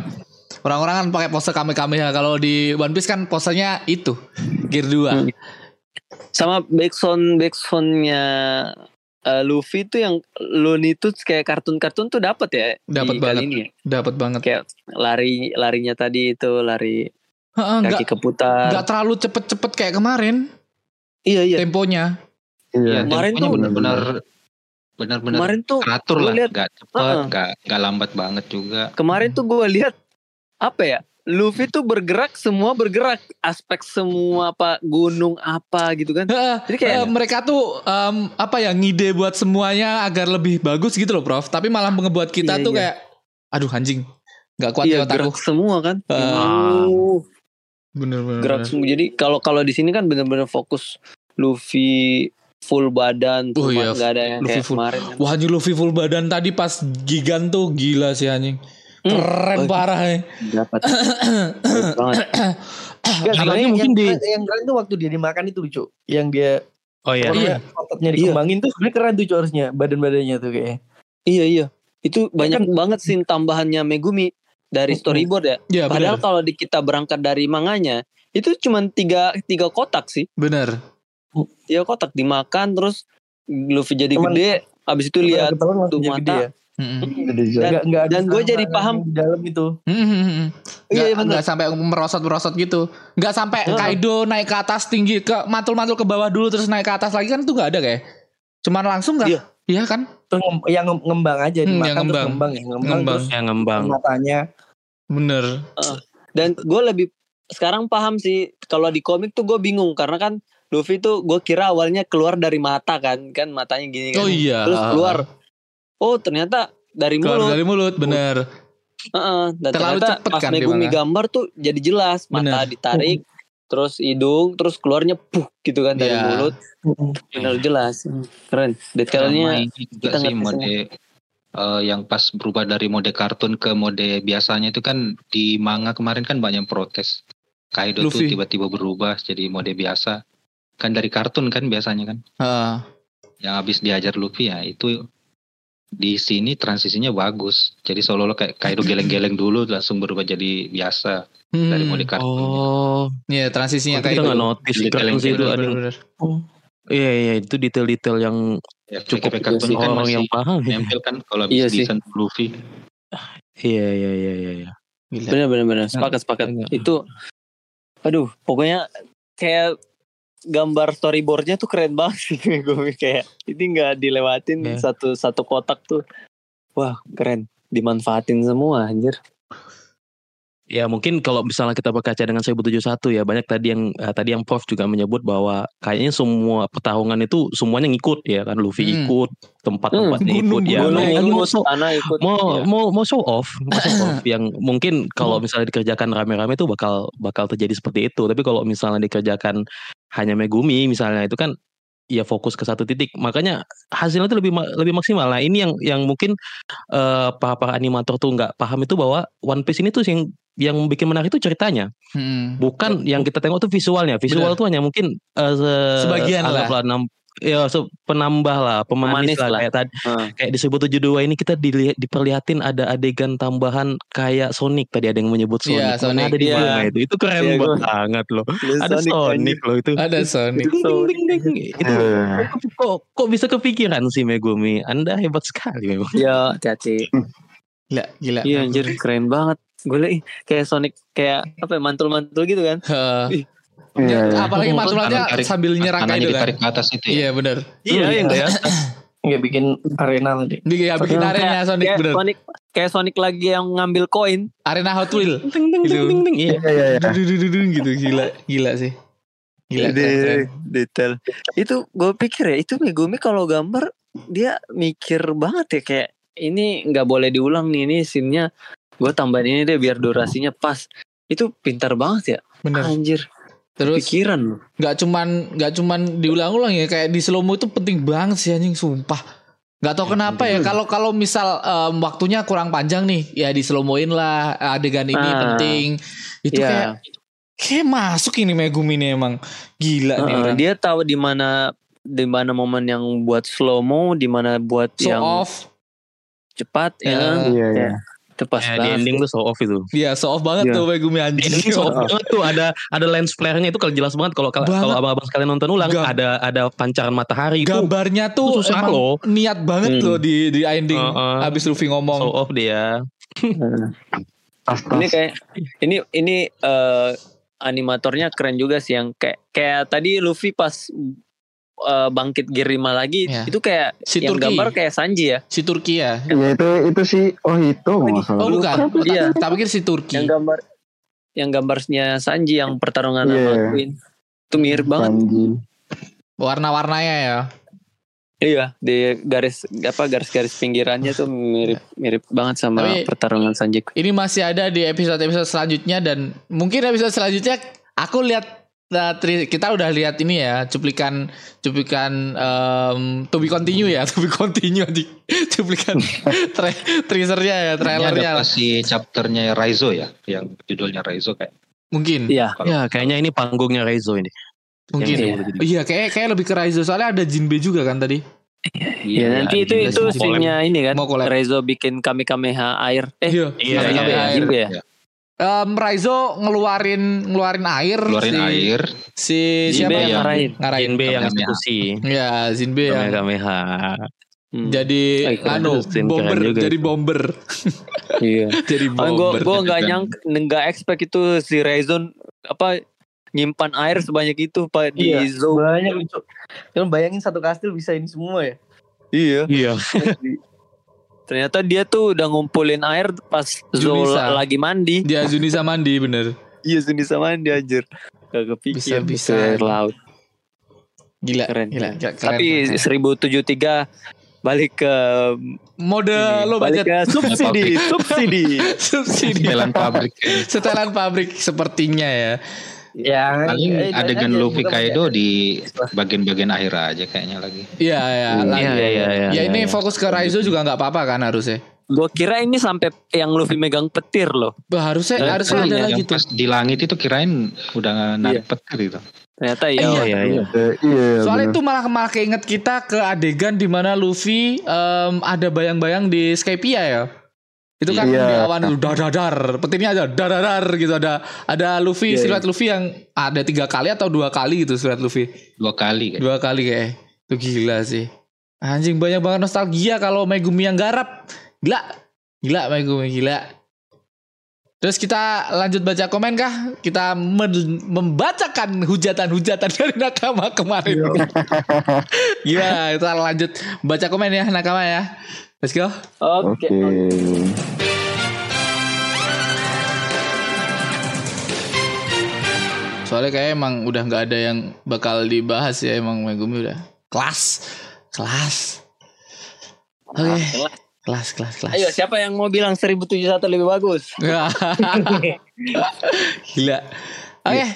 Orang-orang kan pakai pose kame-kameha. Kalau di One Piece kan posenya itu gear 2. Hmm. sama backsound backsoundnya eh, Luffy tuh yang Looney Tunes kayak kartun-kartun tuh dapat ya Dapat banget. ini ya. Dapat banget. kayak lari larinya tadi itu lari Heeh, kaki nggak keputar nggak terlalu cepet-cepet kayak kemarin iya iya temponya. Iya, Kemarin temponya tuh- benar-benar benar-benar kemarin tuh teratur lah, lihat- nggak cepet, Heeh. nggak nggak lambat banget juga. kemarin tuh gue lihat apa ya Luffy tuh bergerak semua bergerak aspek semua apa gunung apa gitu kan Heeh, Jadi kayak- eh, mereka tuh em, apa ya ngide buat semuanya agar lebih bagus gitu loh, Prof. Tapi malah ngebuat kita Iya, tuh iya. kayak aduh anjing. nggak kuat iya ya otakku. gerak semua kan. Oh, Bener bener. gerak semua jadi kalau kalau di sini kan bener-bener fokus Luffy full badan Oh cuma iya, ada yang Luffy kayak full- kemarin kan. Wah anjing Luffy full badan tadi pas gigan tuh gila sih anjing. Hmm. Keren Oh, parah ya. dapat banget Apalagi sebenarnya mungkin yang, di- yang keren tuh waktu dia dimakan itu lucu. Yang dia Oh iya. Iya. ototnya dikembangin tuh sebenarnya keren tuh harusnya badan-badannya tuh kayaknya. iya iya itu banyak kan- banget scene tambahannya Megumi dari storyboard ya Ya padahal bener. kalau di kita berangkat dari manganya itu cuma tiga tiga kotak sih Bener. tiga kotak dimakan terus Luffy jadi Cuman- gede abis itu lihat tuh mata. gede ya. Juga. Dan- dan gue jadi paham. yang di dalam itu. Mm-mm. Iya, Nggak- iya, bener. nggak sampai merosot-merosot gitu. Nggak sampai Heeh. Kaido naik ke atas tinggi ke mantul-mantul ke bawah dulu terus naik ke atas lagi kan tuh nggak ada kayak. Cuman langsung nggak? Iya. Iya kan? Yang ngem- ngembang aja Hmm, dimakan yang ngembang. ngembang ya ngembang, Ngembang. terus Yang ngembang. matanya Bener. dan gue lebih sekarang paham sih kalau di komik tuh gue bingung karena kan Luffy tuh gue kira awalnya keluar dari mata kan kan matanya gini kan Oh iya. terus keluar oh ternyata dari Keluar mulut dari mulut, bener. Heeh, dan Terlalu ternyata cepet pas kan Megumi di mana? gambar tuh jadi jelas mata Bener. ditarik terus hidung terus keluarnya puh gitu kan dari Iya. mulut benar jelas keren detailnya kita sih mode eh, yang pas berubah dari mode kartun ke mode biasanya itu kan di manga kemarin kan banyak protes. Kaido Luffy. tuh tiba-tiba berubah jadi mode biasa. Kan dari kartun kan biasanya kan. Heeh. Yang habis diajar Luffy ya itu di sini transisinya bagus. Jadi seolah-olah kayak Kaido geleng-geleng dulu langsung berubah jadi biasa Hmm. dari mode kartun. Oh, Iya transisinya kita kayak nggak gitu. notice sih itu. Ada bener. Iya iya itu detail-detail yang Ya, cukup kartun kan orang masih yang paham. ya. nempel kan kalau habis Iya sih. desain Luffy. Iya iya iya iya. iya. Benar benar benar sepakat sepakat Enggak. itu aduh pokoknya kayak gambar storyboardnya tuh keren banget sih Megumi kayak ini nggak dilewatin Iya. satu satu kotak tuh wah keren dimanfaatin semua anjir Ya mungkin kalau misalnya kita berkaca dengan 1071 ya banyak tadi yang eh, tadi yang Prof juga menyebut bahwa kayaknya semua pertarungan itu semuanya ngikut ya kan Luffy Hmm. ikut tempat-tempatnya Gunung- ikut ya. gunung mau ikut show, tanah ikut mau Iya. mau mau show off, mau show off yang mungkin kalau misalnya dikerjakan rame-rame itu bakal bakal terjadi seperti itu. Tapi kalau misalnya dikerjakan hanya Megumi misalnya itu kan ya fokus ke satu titik. Makanya hasilnya itu lebih lebih maksimal. Nah, ini yang yang mungkin eh, para para animator tuh nggak paham itu bahwa One Piece ini tuh yang yang bikin menarik itu ceritanya, Hmm. bukan yang kita tengok tuh visualnya. Visual Benar. tuh hanya mungkin se- Sebagian lah. enam ya so, penambah lah, pemanis, Pemanis lah, lah. kayak tadi Heeh. kayak di 1072 ini kita dilihat diperlihatin ada adegan tambahan kayak Sonic tadi ada yang menyebut Sonic. Iya, Mana Sonic. ada di Iya. mana itu. Itu keren Iya, gua- banget loh. Ada Ada Sonic, loh itu. Ada Sonic. Ding, ding, ding, ding. Itu Eh, kok kok bisa kepikiran sih Megumi? Anda hebat sekali memang. Ya, hati-hati. Gila, gila. Iya anjir keren banget. Gue kayak Sonic kayak apa ya, mantul-mantul gitu kan. Heeh. iya, iya. apalagi Kanan mantulannya tarik- sambil nyerang kayak itu kan. ditarik ke atas itu ya. Iya bener. Iya, yang ya. Nggak bikin arena tadi. Dia kayak bikin arena Sonic bener. Sonic kayak Sonic lagi yang ngambil koin. Arena Hot Wheel. Ding, ding, ding, ding, ding. Iya. Iya, iya, iya. Gitu gila, gila sih. Gila keren. detail. Itu gue pikir ya itu Megumi kalau gambar dia mikir banget ya kayak ini nggak boleh diulang nih ini scene-nya gue tambahin ini deh biar durasinya pas. Itu pintar banget ya. Bener. Anjir. Terus Pikiran loh. nggak cuman nggak cuman diulang-ulang ya kayak di slow mo itu penting banget sih anjing sumpah. Nggak tahu kenapa ya kalau kalau misal em, waktunya kurang panjang nih ya di slow moin lah adegan ini Ah. penting. Itu Iya. kayak kayak masuk ini Megumi ini emang gila nih Heeh, orang. dia tahu di mana di mana momen yang buat slow mo, di mana buat So yang off. cepat Ya. ya. Iya, iya. Itu pas Ya, di banget. ending tuh show off itu. Iya, so off banget Iya. tuh Megumi Di anjing. ending show off banget tuh ada ada lens flare-nya itu kalau jelas banget kalau kalau abang-abang sekalian nonton ulang Gam- ada ada pancaran matahari itu Gambarnya tuh itu susah emang loh. niat banget Hmm. loh di di ending Heeh. habis Luffy ngomong. show off dia. Ini kayak ini ini eh, animatornya keren juga sih yang kayak kayak tadi Luffy pas eh, bangkit gear 5 lagi Ya. itu kayak Si yang Turki. gambar kayak Sanji ya. Si Turki ya. Ya itu itu sih oh itu nggak salah. Oh bukan. Iya. Tak pikir si Turki. Yang gambar yang gambarnya Sanji yang pertarungan Iya. sama Queen. Itu mirip banget. Sanji. Warna-warnanya ya. Iya, di garis apa garis-garis pinggirannya tuh mirip mirip banget sama Tapi- pertarungan Sanji. Ini masih ada di episode-episode selanjutnya dan mungkin episode selanjutnya aku lihat tri- kita udah lihat ini ya cuplikan cuplikan um, to be continue ya to be continue di cuplikan tra- teasernya ya Ini trailernya lah. adaptasi chapternya Raizo ya, yang judulnya Raizo kayak. mungkin Iya. Kalau Ya, kayaknya ini panggungnya Reizo ini. mungkin Yang ya. iya kayak kayak lebih ke Raizo soalnya ada Jinbe juga kan tadi Iya, nanti itu iya, itu iya. scene-nya ini kan. Mau. Rezo bikin kami kameha air. Eh, iya Iya, iya, sampai iya. air. Jinbe ya? Em, Raizo ngeluarin ngeluarin air keluarin si, air, si Jinbe siapa yang yang ngarahin. ngarahin Jinbe yang eksekusi. ya Jinbe yang Kamehameha. Hmm. jadi anu bomber juga jadi itu. bomber Iya. jadi Oh, gue bomber gue nggak Dan- nyangka nggak expect itu si Rezon apa nyimpan air sebanyak itu pak di Iya, Zou. Banyak lucu. Jangan bayangin satu kastil bisa ini semua ya. Iya. Iya. Ternyata dia tuh udah ngumpulin air pas Junisa. lagi mandi. dia Zunisa mandi bener Iya sini sama mandi anjir. Gak Bisa- kepikir bisa. itu air laut. gila Keren. gila, gila, keren, Tapi keren. 1073 balik ke mode ini, lo balik budget ke subsidi, subsidi. subsidi setelan pabrik. setelan pabrik sepertinya ya Ya, Paling eh, adegan aja, Luffy Kaido di bagian-bagian akhir aja kayaknya lagi. iya ya Hmm. lagi. Iya, iya, iya. ya ini fokus ke Raizo juga nggak apa-apa kan harusnya Gue kira ini sampai yang Luffy megang petir loh. Bah, harusnya Eh, harusnya ada iya, lagi Yang tuh pas di langit itu kirain udah narik petir itu. Ternyata Iya, ya. Iya, iya, iya. Eh, iya Soalnya bener. itu malah malah keinget kita ke adegan di mana Luffy em, ada bayang-bayang di Skypia ya. Itu kan Iya. di awan itu dadadar, petirnya ada dadadar gitu ada ada Luffy Iya, siluet Luffy yang ada tiga kali atau dua kali gitu siluet Luffy. Dua kali kayak. Dua kali kayak. Itu gila sih. Anjing banyak banget nostalgia kalau Megumi yang garap. Gila. Gila Megumi gila. Terus kita lanjut baca komen kah? Kita men- membacakan hujatan-hujatan dari Nakama kemarin. Gimana? Kita lanjut baca komen ya Nakama ya. Let's go. Oke. Oke. Soalnya kayak emang udah nggak ada yang bakal dibahas ya emang Megumi udah kelas, kelas. Oke, kelas, kelas, kelas. Ayo siapa yang mau bilang 1071 lebih bagus? Gila. Oke.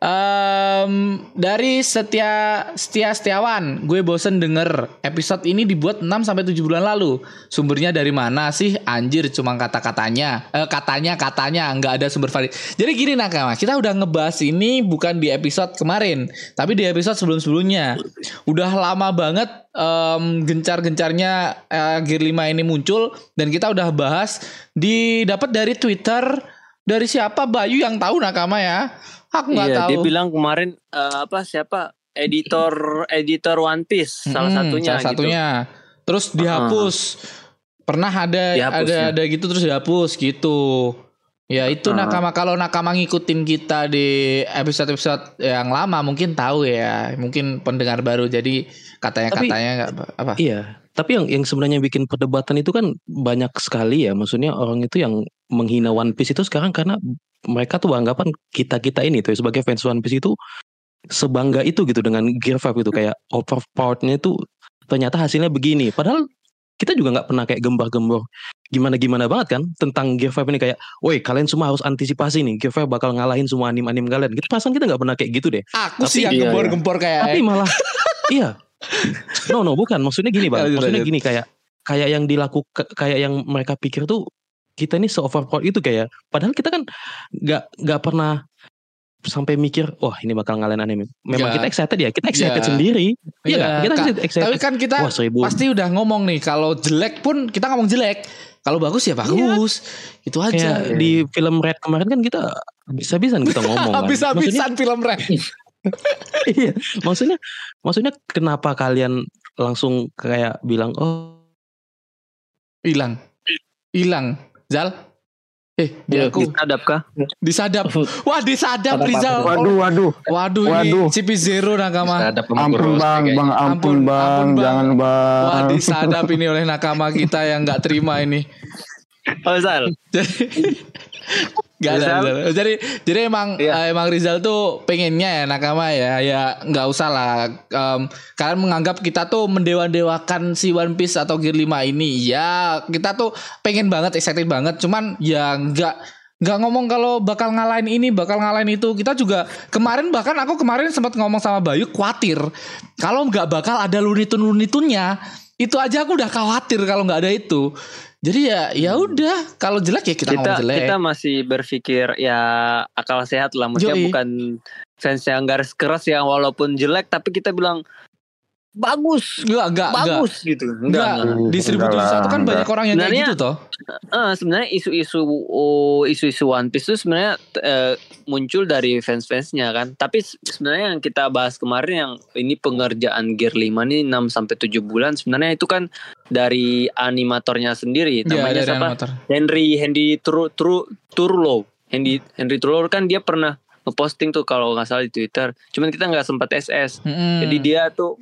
Em, dari setia setia setiawan, gue bosen denger episode ini dibuat 6 sampai 7 bulan lalu. Sumbernya dari mana sih? Anjir, cuma kata-katanya. Eh, katanya katanya nggak ada sumber valid. Jadi gini nakama, kita udah ngebahas ini bukan di episode kemarin, tapi di episode sebelum-sebelumnya. Udah lama banget em, gencar-gencarnya eh, Gear 5 ini muncul dan kita udah bahas di dapat dari Twitter dari siapa Bayu yang tahu nakama ya. Aku nggak Iya, tahu. dia bilang kemarin eh, apa siapa editor editor One Piece salah Mm-mm, satunya salah gitu. satunya. Terus dihapus. Pernah ada Dihapus, ada ya. ada gitu terus dihapus gitu. Ya itu Ah. nakama kalau nakama ngikutin kita di episode-episode yang lama mungkin tahu ya. Mungkin pendengar baru jadi katanya Tapi- katanya nggak apa. Iya, tapi yang yang sebenarnya bikin perdebatan itu kan banyak sekali ya. Maksudnya orang itu yang menghina One Piece itu sekarang karena mereka tuh anggapan kita kita ini tuh sebagai fans One Piece itu sebangga itu gitu dengan Gear 5 itu kayak overpowerednya itu ternyata hasilnya begini. Padahal kita juga nggak pernah kayak gembar-gembor gimana-gimana banget kan tentang Gear 5 ini kayak, woi kalian semua harus antisipasi nih Gear 5 bakal ngalahin semua anim-anim kalian. Gitu perasaan kita nggak pernah kayak gitu deh. Aku Tapi- sih yang iya, gempor-gempor kayak Tapi malah iya. No no bukan maksudnya gini bang. Maksudnya gini kayak kayak yang dilakukan kayak yang mereka pikir tuh kita ini se overpowered itu kayak padahal kita kan nggak nggak pernah sampai mikir wah ini bakal ngalahin anime. Memang Nggak. kita excited ya kita excited Iya. sendiri. Iya Iya, nggak? kita Kak. excited. Tapi kan kita wah seribu. pasti udah ngomong nih kalau jelek pun kita ngomong jelek. Kalau bagus ya bagus. Itu Kayak aja. di film Red kemarin kan kita bisa-bisan kita ngomong kan. Habis-habisan film rap. iya maksudnya maksudnya kenapa kalian langsung kayak bilang oh Hilang. Hilang. Zal. Eh, di Iya, aku Disadap kah? disadap. Wah, disadap Rizal. Waduh, waduh. Waduh, Waduh. ini CP Zero nakama. Ada Ampun bang, bang, ampun Ampun, bang, ampun, Bang. jangan bang. Wah, disadap ini oleh nakama kita yang nggak terima ini. Oh. Jadi Gak ada, Rizal? ada. Jadi jadi emang Iya. eh, emang Rizal tuh pengennya ya nakama ya ya nggak usah lah. Em, kalian menganggap kita tuh mendewa-dewakan si One Piece atau Gear 5 ini. Ya kita tuh pengen banget excited banget. Cuman ya nggak nggak ngomong kalau bakal ngalahin ini bakal ngalahin itu kita juga kemarin bahkan aku kemarin sempat ngomong sama Bayu khawatir kalau nggak bakal ada lunitun lunitunnya itu aja aku udah khawatir kalau nggak ada itu jadi ya ya udah kalau jelek ya kita, Kita ngomong jelek kita masih berpikir ya akal sehat lah maksudnya Yoi. bukan fans yang garis keras yang walaupun jelek tapi kita bilang bagus, Enggak, enggak, enggak. bagus gitu. Enggak, Enggak. di Enggak 1071 lah, kan banyak orang yang kayak Sebenarnya- gitu toh. Eh, sebenarnya isu-isu oh, isu-isu One Piece itu sebenarnya eh, muncul dari fans-fansnya kan. Tapi se- sebenarnya yang kita bahas kemarin yang ini pengerjaan Gear 5 nih 6 sampai 7 bulan sebenarnya itu kan dari animatornya sendiri Iya, namanya dari siapa? animator. Henry Henry Tru, Tru, Turlo. Henry Henry Turlo kan dia pernah ngeposting tuh kalau nggak salah di Twitter. Cuman kita nggak sempat SS. Mm-mm. Jadi dia tuh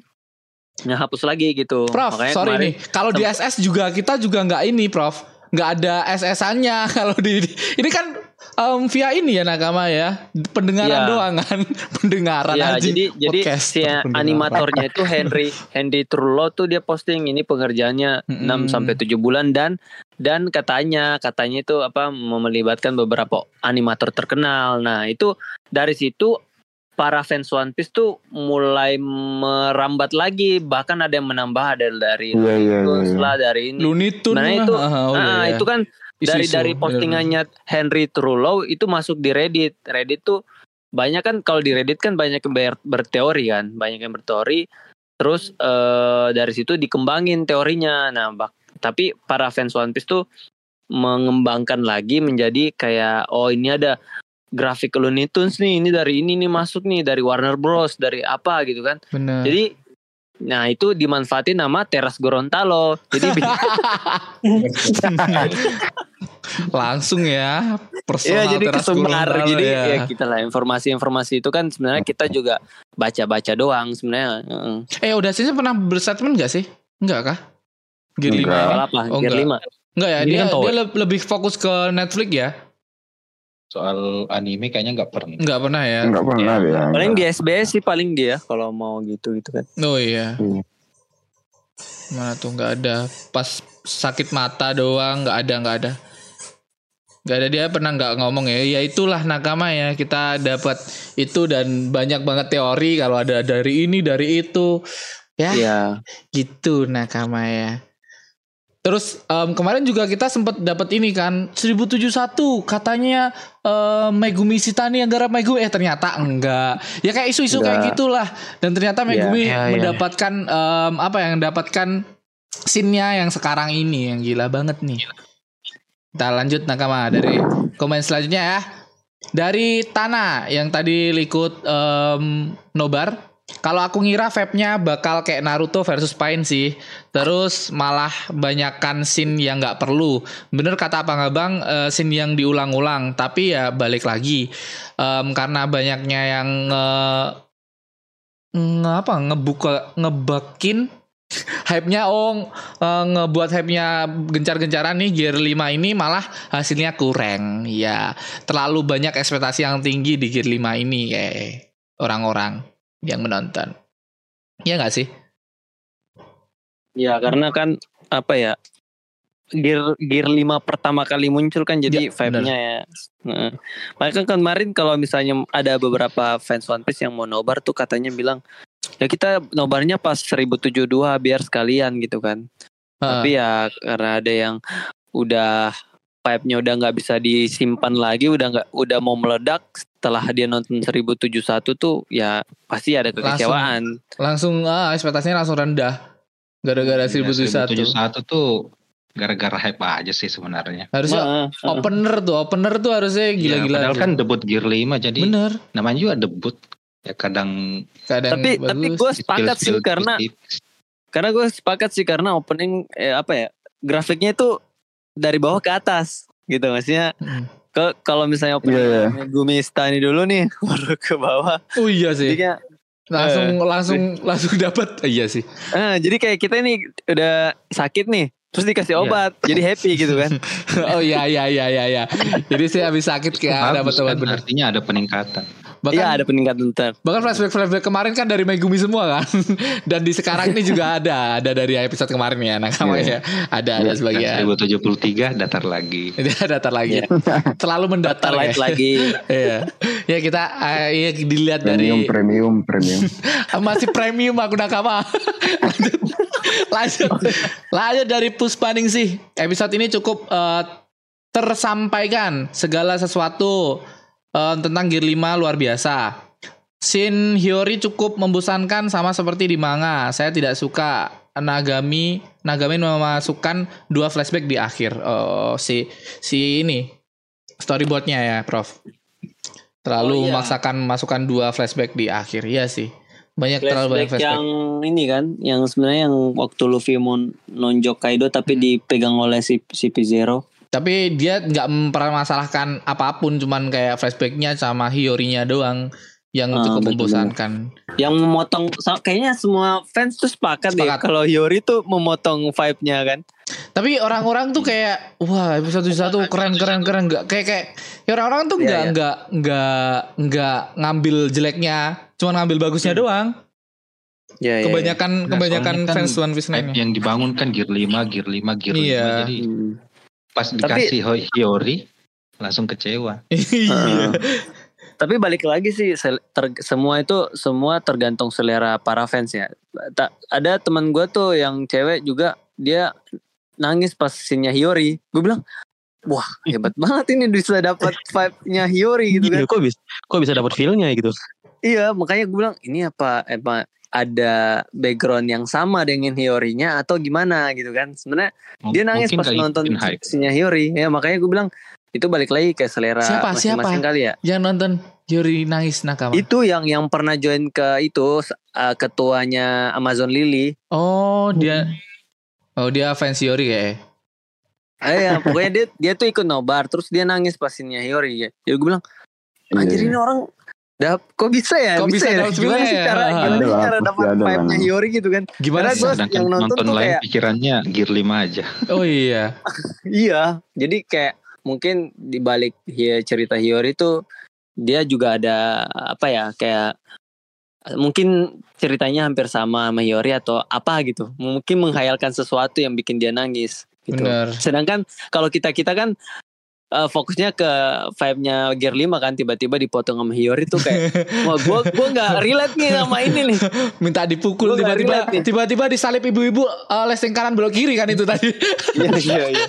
ngehapus lagi gitu. Prof, Makanya sorry nih. Kalau di SS juga kita juga nggak ini, Prof. Nggak ada SS-annya kalau di ini kan em, via ini ya nakama ya. Pendengaran Iya. doang kan. Pendengaran Ya, anjing. jadi jadi Podcast, si pendengaran. animatornya itu Henry Henry Trullo tuh dia posting ini pengerjaannya Mm-mm. 6 sampai 7 bulan dan dan katanya katanya itu apa melibatkan beberapa animator terkenal. Nah, itu dari situ para fans One Piece tuh mulai merambat lagi bahkan ada yang menambah ada dari iya, iya, Tunes iya. lah dari ini. Looney Tunes lah. itu Ah, oh, Nah, iya. itu kan dari dari postingannya Henry Trullo itu masuk di Reddit. Reddit tuh banyak kan kalau di Reddit kan banyak yang ber- berteori kan, banyak yang berteori. Terus eh, dari situ dikembangin teorinya. Nah, bak- tapi para fans One Piece tuh mengembangkan lagi menjadi kayak oh ini ada grafik Looney Tunes nih, ini dari ini nih masuk nih dari Warner Bros, dari apa gitu kan. Bener. Jadi nah itu dimanfaatin nama Teras Gorontalo. Jadi Langsung ya. Iya Personal jadi teras kesembar Gorontalo jadi ya. ya kita lah informasi-informasi itu kan sebenarnya kita juga baca-baca doang sebenarnya. Heeh. Eh udah sih pernah berstatement gak sih? Enggak kah? Gear 5 Enggak. ini? Soal apa? Oh, Gear enggak. 5. Enggak ya, Ini dia, kan tahu. dia le- lebih fokus ke Netflix ya? Soal anime kayaknya nggak pernah. Enggak pernah ya? Enggak pernah dia. Paling di SBS sih paling dia kalau mau gitu gitu kan. Oh iya. Hmm. Mana tuh nggak ada. Pas sakit mata doang nggak ada nggak ada. Gak ada dia pernah nggak ngomong ya. Ya itulah nakama ya. Kita dapat itu dan banyak banget teori kalau ada dari ini dari itu. Ya, Iya. gitu nakama ya. Terus em, kemarin juga kita sempat dapat ini kan 1071 katanya em, Megumi Shitani yang garap Megumi eh ternyata enggak. Ya kayak isu-isu kayak gitulah. Dan ternyata Megumi ya, ya. mendapatkan em, apa yang mendapatkan scene-nya yang sekarang ini yang gila banget nih. Kita lanjut nakama dari komen selanjutnya ya. Dari Tana yang tadi likut em, nobar. Kalau aku ngira vape-nya bakal kayak Naruto versus Pain sih. Terus malah banyakkan scene yang nggak perlu. Bener kata Abang Abang eh, scene yang diulang-ulang. Tapi ya balik lagi Em, karena banyaknya yang apa ngebuka ngebakin hype-nya oh eh, ngebuat hype-nya gencar-gencaran nih Gear 5 ini malah hasilnya kurang. Ya, terlalu banyak ekspektasi yang tinggi di Gear 5 ini kayak orang-orang yang menonton. Iya nggak sih? Ya karena kan apa ya gear gear 5 pertama kali muncul kan jadi Ya, vibe-nya ya. Heeh. Makanya kan kemarin kalau misalnya ada beberapa fans One Piece yang mau nobar tuh katanya bilang ya kita nobarnya pas 1072 biar sekalian gitu kan. Tapi ya karena ada yang udah vibe-nya udah nggak bisa disimpan lagi, udah nggak udah mau meledak setelah dia nonton 1071 tuh ya pasti ada kekecewaan. langsung ah, ekspektasinya langsung rendah gara-gara Ya, 1071 1071 tuh gara-gara hype aja sih sebenarnya. harusnya Heeh, heeh. opener tuh opener tuh harusnya Ya, gila-gila padahal aja. kan debut Gear 5 jadi bener namanya juga debut. Ya kadang kadang Tapi tapi bagus. gue sepakat sih karena karena gue sepakat sih karena opening eh, apa ya grafiknya itu dari bawah ke atas gitu maksudnya Hmm. ke kalau misalnya opening Iya, iya. Megumi Stani dulu nih baru ke bawah oh iya sih jadinya langsung Eh. langsung langsung dapat iya sih ah, jadi kayak kita ini udah sakit nih terus dikasih Iya. obat jadi happy gitu kan oh iya iya iya iya iya jadi saya habis sakit kayak dapat obat kan, bener artinya ada peningkatan. Bahkan Iya ada peningkatan ntar bahkan flashback flashback kemarin kan dari Megumi semua kan dan di sekarang ini juga ada ada dari episode kemarin ya nakama ya ada ada Dan sebagian 1073 datar lagi. Datar lagi. Selalu mendatar ya. lagi Iya. Ya kita iya dilihat Premium, dari premium, premium. masih premium aku nakama. lanjut. Lanjut. Lanjut dari Puspaning sih. Episode ini cukup eh, tersampaikan segala sesuatu eh, tentang Gear 5 luar biasa. Shin Hyori cukup membosankan sama seperti di manga. Saya tidak suka Nagami Nagami memasukkan dua flashback di akhir. Oh, si si ini storyboardnya ya, Prof. Terlalu Oh, iya. memaksakan masukkan dua flashback di akhir. Iya sih. Banyak terlalu banyak flashback flashback. yang ini kan yang sebenarnya yang waktu Luffy mau nonjok Kaido tapi Hmm. dipegang oleh si CP0 Tapi dia nggak mempermasalahkan apa pun, cuman kayak flashbacknya sama Hiyorinya doang yang Ah, cukup membosankan. yang memotong kayaknya semua fans tuh sepakat, deh Sepakat. kalau Hiyori tuh memotong vibe-nya kan. Tapi orang-orang tuh kayak wah episode satu keren keren keren nggak kayak kayak ya orang-orang tuh Iya, nggak iya. nggak nggak nggak ngambil jeleknya, cuman ngambil bagusnya doang. Ya, Kebanyakan Nah, kebanyakan soalnya kan fans One Piece yang dibangun kan Gear 5, Gear 5, Gear Iya. 5. Jadi Hmm. Pas dikasih Hoi- Hiyori langsung kecewa. Iya. Tapi balik lagi sih ter- semua itu semua tergantung selera para fans ya. Ta- ada teman gue tuh yang cewek juga dia nangis pas scene-nya Hiyori. Gue bilang, wah hebat banget ini bisa dapat vibe-nya Hiyori gitu kan. Iya, kok bisa kok bisa dapat feel-nya gitu. Iya, makanya gue bilang ini apa apa ada background yang sama dengan Hiyorinya atau gimana gitu kan. Sebenarnya dia nangis Mungkin pas nonton scene-nya Hiyori. Ya makanya gue bilang itu balik lagi ke selera Siapa? masing-masing Siapa? kali ya. Yang nonton Yori nangis nakama. Itu yang yang pernah join ke itu uh, ketuanya Amazon Lily. Oh dia Oh dia fans Yori ya. Eh ya, pokoknya dia dia tuh ikut nobar terus dia nangis pas scene-nya Hiyori ya. Jadi gue bilang, anjir Iya. ini orang Dap, kok bisa ya? Kok bisa ya? dapet Gimana sih ya? cara, Ada gimana sih cara dapat vibe-nya Hiyori gitu kan? Gimana Karena sih? yang nonton nonton tuh lain kayak- pikirannya Gear 5 aja. Oh iya. Iya, jadi kayak mungkin di balik hi- cerita Hiyori itu dia juga ada apa ya kayak mungkin ceritanya hampir sama sama Hiyori atau apa gitu. Mungkin menghayalkan sesuatu yang bikin dia nangis gitu. Bener. Sedangkan kalau kita kita kan eh, fokusnya ke vibe-nya Gear 5 kan tiba-tiba dipotong sama Hiyori tuh kayak wah gua gua nggak relate nih sama ini nih. Minta dipukul tiba-tiba tiba-tiba disalip ibu-ibu eh, leseng kanan belok kiri kan itu tadi. Iya iya iya.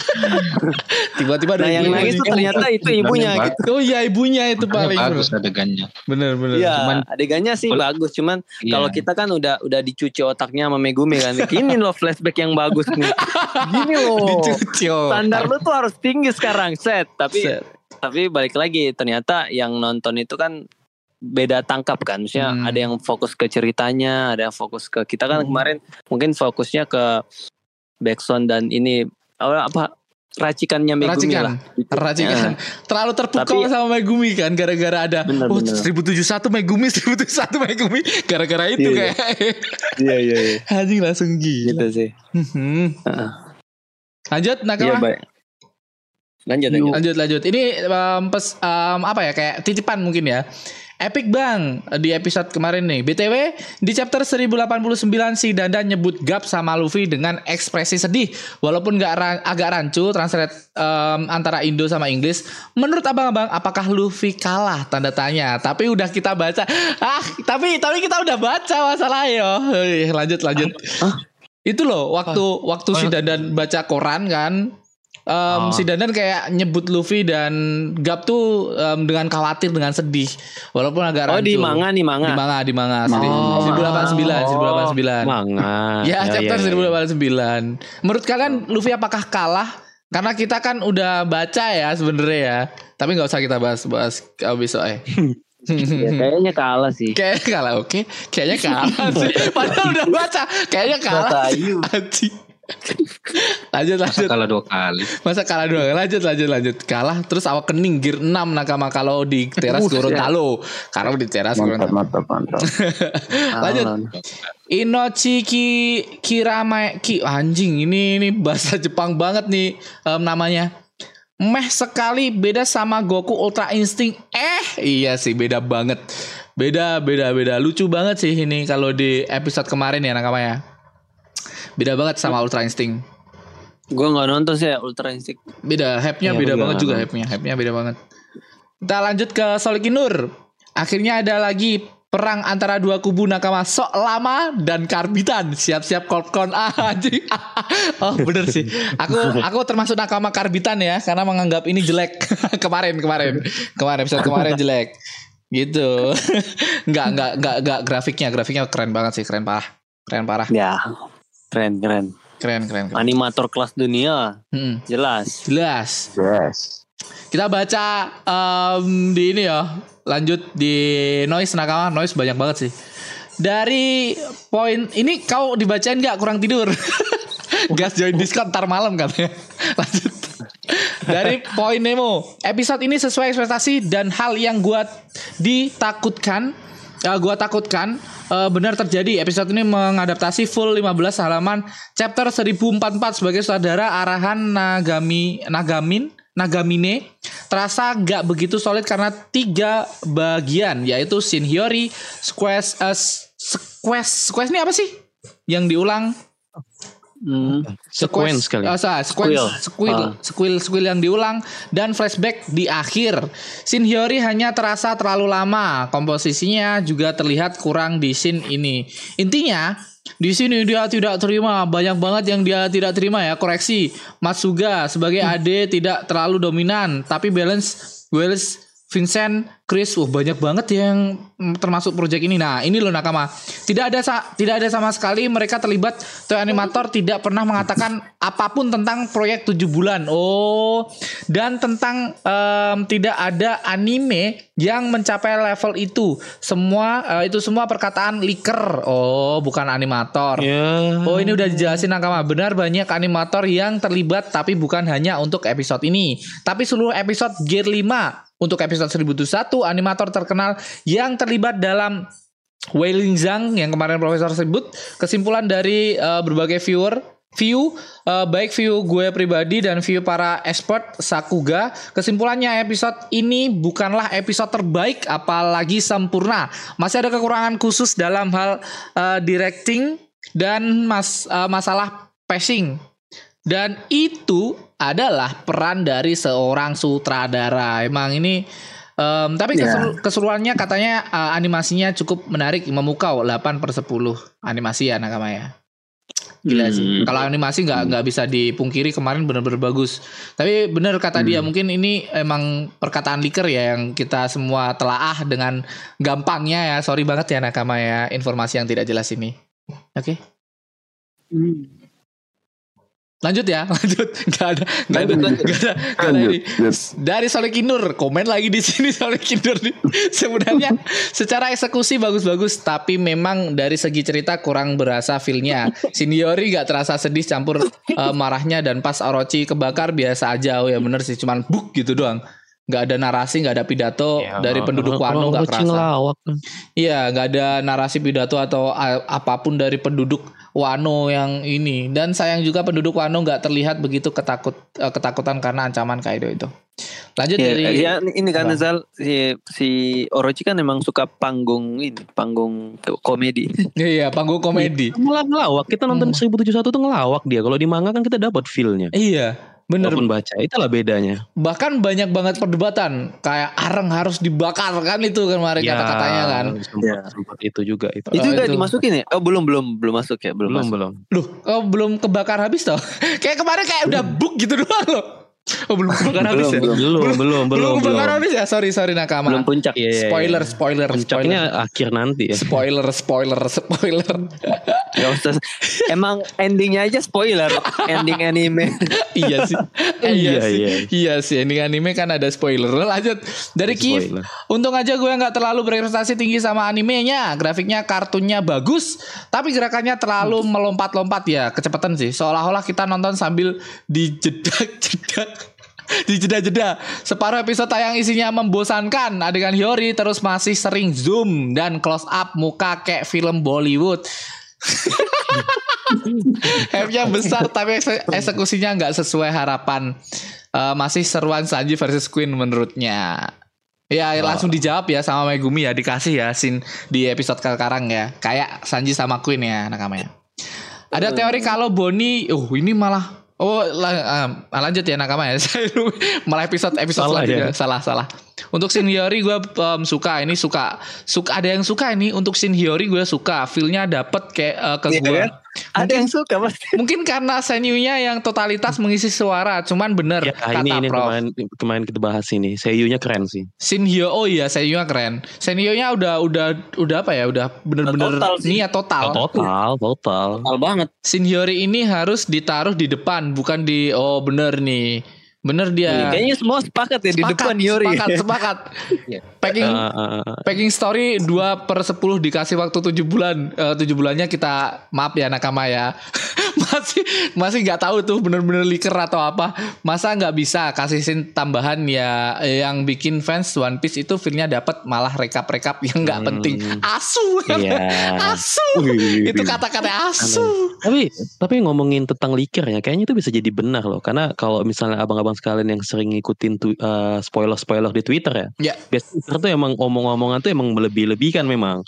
tiba-tiba Nah ada yang nangis tuh ternyata itu ibunya gitu. Oh iya ibunya itu paling bagus adegannya. bener bener. Iya, Cuman- adegannya sih bagus, cuman Iya. kalau kita kan udah udah dicuci otaknya sama Megumi kan. Gini loh flashback yang bagus nih. Gini loh. Dicuci oh. Standar lu tuh harus tinggi sekarang, set. Tapi Set. tapi balik lagi ternyata yang nonton itu kan beda tangkap kan. Maksudnya Hmm. ada yang fokus ke ceritanya, ada yang fokus ke kita kan Hmm. kemarin mungkin fokusnya ke backsound dan ini apa, racikannya Megumi Racikan. lah. Racikan. Terlalu terpukau Tapi- sama Megumi kan gara-gara ada Bener, oh bener. 1071 Megumi 1071 Megumi gara-gara itu Iya, kayak Iya iya iya. anjing langsung gila. Gitu sih. Hmm. Heeh. Lanjut Iya Nakama. baik. Lanjut lanjut. lanjut lanjut. Ini um, pes, um, apa ya kayak titipan mungkin ya. Epic bang di episode kemarin nih. BTW di chapter 1089 si Dandan nyebut Gap sama Luffy dengan ekspresi sedih. Walaupun nggak ra- agak rancu translate um, antara Indo sama Inggris. Menurut abang-abang apakah Luffy kalah? Tanda tanya. Tapi udah kita baca. Ah tapi tapi kita udah baca masalahnya. Hei, Lanjut lanjut. Itu loh waktu waktu si Dandan baca koran kan. Em, Oh. Si Dandan kayak nyebut Luffy dan Gap tuh em, dengan khawatir dengan sedih walaupun agak Oh rancu. di manga nih di manga. manga di manga. Oh. 1089 1089 Manga. ya chapter ya, 1089 menurut kalian Luffy apakah kalah karena kita kan udah baca ya sebenarnya ya tapi nggak usah kita bahas bahas besok eh Ya, kayaknya kalah sih. Kayaknya kalah oke Kayaknya kalah sih Padahal udah baca Kayaknya kalah Tayu. Anjing. Lanjut Masa lanjut kalah dua kali. Masa kalah dua Lanjut lanjut lanjut Kalah terus awak kening Gear 6 nakama Kalau di teras. Gorontalo Kalau di teras Mantap, Gorontalo mantap, mantap. Lanjut. Inochi ki Kirame ki anjing ini ini bahasa Jepang banget nih em, namanya. Meh sekali beda sama Goku Ultra Instinct. Eh, iya sih beda banget. Beda beda beda lucu banget sih ini kalau di episode kemarin ya nakama ya. Beda banget sama Ultra Instinct. Gue nggak nonton sih ya Ultra Instinct. Beda, hype-nya Iya, beda banget juga hype-nya. Hype-nya beda banget. Kita lanjut ke Solikinur. Akhirnya ada lagi perang antara dua kubu nakama sok lama dan karbitan. Siap-siap kolkon ah anjing. Oh bener sih. Aku aku termasuk nakama karbitan ya karena menganggap ini jelek. Kemarin kemarin. Kemarin episode kemarin jelek. Gitu. Nggak nggak nggak nggak grafiknya. Grafiknya keren banget sih keren parah. Keren parah. Ya, keren keren. keren keren, keren. Animator kelas dunia, Hmm, jelas. jelas Yes. Kita baca em, di ini ya. Lanjut di noise nakama noise banyak banget sih. Dari poin ini kau dibacain nggak kurang tidur? Gas join Discord ntar malam katanya. Lanjut. Dari poin Nemo, episode ini sesuai ekspektasi dan hal yang gua ditakutkan ya gua takutkan eh, benar terjadi. Episode ini mengadaptasi full 15 halaman chapter 1044 sebagai saudara arahan Nagami Nagamin Nagamine terasa gak begitu solid karena tiga bagian yaitu Shinhyori, Squash, eh, Squash, Squash ini apa sih? Yang diulang Hmm. Sequence. Kali. Oh, salah, sequence, Ah. squill, squill yang diulang dan flashback di akhir. Shinhyori hanya terasa terlalu lama, komposisinya juga terlihat kurang di scene ini. Intinya di sini dia tidak terima. Banyak banget yang dia tidak terima ya. Koreksi. Matsuga sebagai ade tidak terlalu dominan. Tapi balance balance Vincent, Chris, wah banyak banget yang mm, termasuk project ini. Nah, ini loh nakama. Tidak ada sa- tidak ada sama sekali mereka terlibat. Toy animator tidak pernah mengatakan apa pun tentang proyek 7 bulan. Oh, dan tentang em, tidak ada anime yang mencapai level itu. Semua eh, itu semua perkataan leaker. Oh, bukan animator. Ya. Oh ini udah dijelasin Nakama Benar banyak animator yang terlibat Tapi bukan hanya untuk episode ini Tapi seluruh episode Gear 5 Untuk episode 1001 Animator terkenal yang terlibat dalam Wailing Zhang Yang kemarin Profesor sebut. Kesimpulan dari eh, berbagai viewer View eh, baik view gue pribadi dan view para expert Sakuga kesimpulannya episode ini bukanlah episode terbaik apalagi sempurna. Masih ada kekurangan khusus dalam hal eh, directing dan mas eh, masalah pacing. Dan itu adalah peran dari seorang sutradara. Emang ini em, tapi Ya. keseru- keseruannya katanya eh, animasinya cukup menarik memukau 8 per 10 animasi ya Nakama ya. Gila sih. Hmm. Kalau animasi nggak nggak bisa dipungkiri kemarin bener-bener bagus. Tapi bener kata dia mungkin ini emang perkataan liker ya yang kita semua telaah dengan gampangnya ya. Sorry banget ya Nakama ya informasi yang tidak jelas ini. Oke. Lanjut ya, lanjut. Gak ada, gak ada, Lanjut, lanjut. gak ada, gak ada Lanjut, ini. lanjut. Dari Solekinur, komen lagi di sini Solekinur nih. Sebenarnya secara eksekusi bagus-bagus, tapi memang dari segi cerita kurang berasa feelnya. Seniori gak terasa sedih campur eh, marahnya dan pas Orochi kebakar biasa aja. Oh ya bener sih, cuman buk gitu doang. Gak ada narasi, gak ada pidato Ya, dari penduduk Wano orang gak kucing kerasa. lawak. Iya, nggak ada narasi pidato atau apa pun dari penduduk Wano yang ini. Dan sayang juga penduduk Wano nggak terlihat begitu ketakut eh, ketakutan karena ancaman Kaido itu. Lanjut Ya, dari ya, ini kan? Zal si, si Orochi kan emang suka panggung ini, panggung komedi. iya panggung komedi. Malah ngelawak. Kita nonton Hmm. 1071 tuh ngelawak dia. Kalau di manga kan kita dapat feel-nya. Iya, bener. Walaupun baca. Itulah bedanya. Bahkan banyak banget perdebatan kayak areng harus dibakar kan itu kan kemarin Ya, kata-katanya kan. Sempat, Ya. sempat itu juga itu. itu Oh, juga itu. dimasukin ya? Oh belum belum belum masuk ya belum, belum masuk. belum. Loh, oh, belum kebakar habis toh? kayak kemarin kayak udah book gitu doang loh. Oh belum kebakar habis ya? Belum, Belum belum belum belum. kebakar habis ya? Sorry sorry nakama. Belum puncak. Iya. Spoiler, spoiler, spoiler. Puncaknya akhir nanti ya. Spoiler, spoiler, spoiler. Gak usah. Emang endingnya aja spoiler. Ending anime. iya sih. Iya, iya sih. iya. Iya sih. Ini anime kan ada spoiler. Lanjut dari Kif. Spoiler. Untung aja gue nggak terlalu berekspektasi tinggi sama animenya. Grafiknya, kartunnya bagus, tapi gerakannya terlalu melompat-lompat ya. Kecepatan sih. Seolah-olah kita nonton sambil dijedak-jedak. Dijeda-jeda Separuh episode tayang isinya membosankan Adegan Hiyori terus masih sering zoom Dan close up muka kayak film Bollywood Hype-nya besar tapi ekse- eksekusinya nggak sesuai harapan. Eh, masih seruan Sanji versus Queen menurutnya. Ya langsung dijawab ya sama Megumi ya dikasih ya scene di episode sekarang ya. Kayak Sanji sama Queen ya nakamanya. Ada teori kalau Boni, oh ini malah Oh la- ah, lanjut ya nakama ya. Malah episode episode Salah selanjutnya ya. salah salah. Untuk Shin Hyori gue em, suka ini suka suka ada yang suka ini untuk Shin Hyori gue suka feelnya dapet kayak eh, ke Iya gue. kan? Ada yang suka pasti. Mungkin karena Senyunya yang totalitas mengisi suara, cuman bener Ya, kata ini ini Prof. kemarin kemarin kita bahas ini. Seiyunya keren sih. Shin Hyo, oh iya Senyunya keren. Senyunya udah udah udah apa ya? Udah bener-bener Total sih. niat total. Total, total. Total banget. Shin Hyori ini harus ditaruh di depan, bukan di oh bener nih. Bener dia. Kayaknya semua sepakat ya di Sepakat, depan Yori. Sepakat, sepakat. Packing Ah, ah, ah. Packing story 2 per 10 dikasih waktu 7 bulan. Eh, 7 bulannya kita maaf ya nakama ya. masih masih nggak tahu tuh bener-bener leaker atau apa. Masa nggak bisa kasih scene tambahan ya yang bikin fans One Piece itu feelnya dapat malah rekap-rekap yang nggak Hmm. penting. Asu. Iya. Asu. Itu kata-kata asu. Tapi tapi ngomongin tentang liker ya, kayaknya itu bisa jadi benar loh. Karena kalau misalnya abang-abang sekalian yang sering ngikutin tu, eh, spoiler-spoiler di Twitter ya, Ya. biasanya Twitter tuh emang omong-omongan tuh emang melebih-lebihkan memang.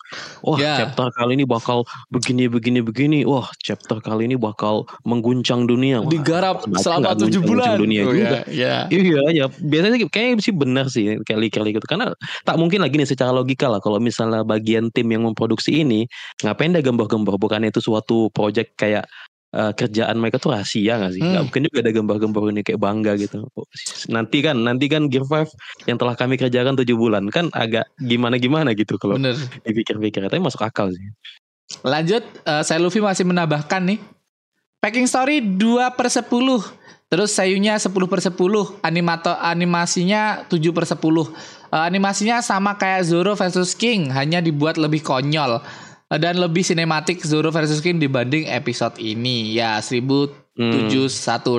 Wah, Ya. chapter kali ini bakal begini begini begini. Wah, chapter kali ini bakal mengguncang dunia. Wah, Digarap selama 7 guncang-guncang bulan. dunia Oh, juga. ya, ya. Iya ya biasanya kayaknya sih benar sih kayak liker gitu karena tak mungkin lagi nih secara logika lah kalau misalnya bagian tim yang memproduksi ini ngapain dah gembor-gembor bukannya itu suatu project kayak eh, kerjaan mereka tuh rahasia gak sih? Hmm. Nggak mungkin juga ada gembor-gembor ini kayak bangga gitu. Oh, Nanti kan nanti kan Gear 5 yang telah kami kerjakan tujuh bulan kan agak gimana-gimana gitu kalau dipikir-pikir tapi masuk akal sih. Lanjut, eh, saya Luffy masih menambahkan nih. Packing story 2 per 10. Terus sayunya 10 per 10. Animato, animasinya 7 per 10. Eh, animasinya sama kayak Zoro versus King. Hanya dibuat lebih konyol. Dan lebih sinematik Zoro versus King dibanding episode ini. Ya, 1071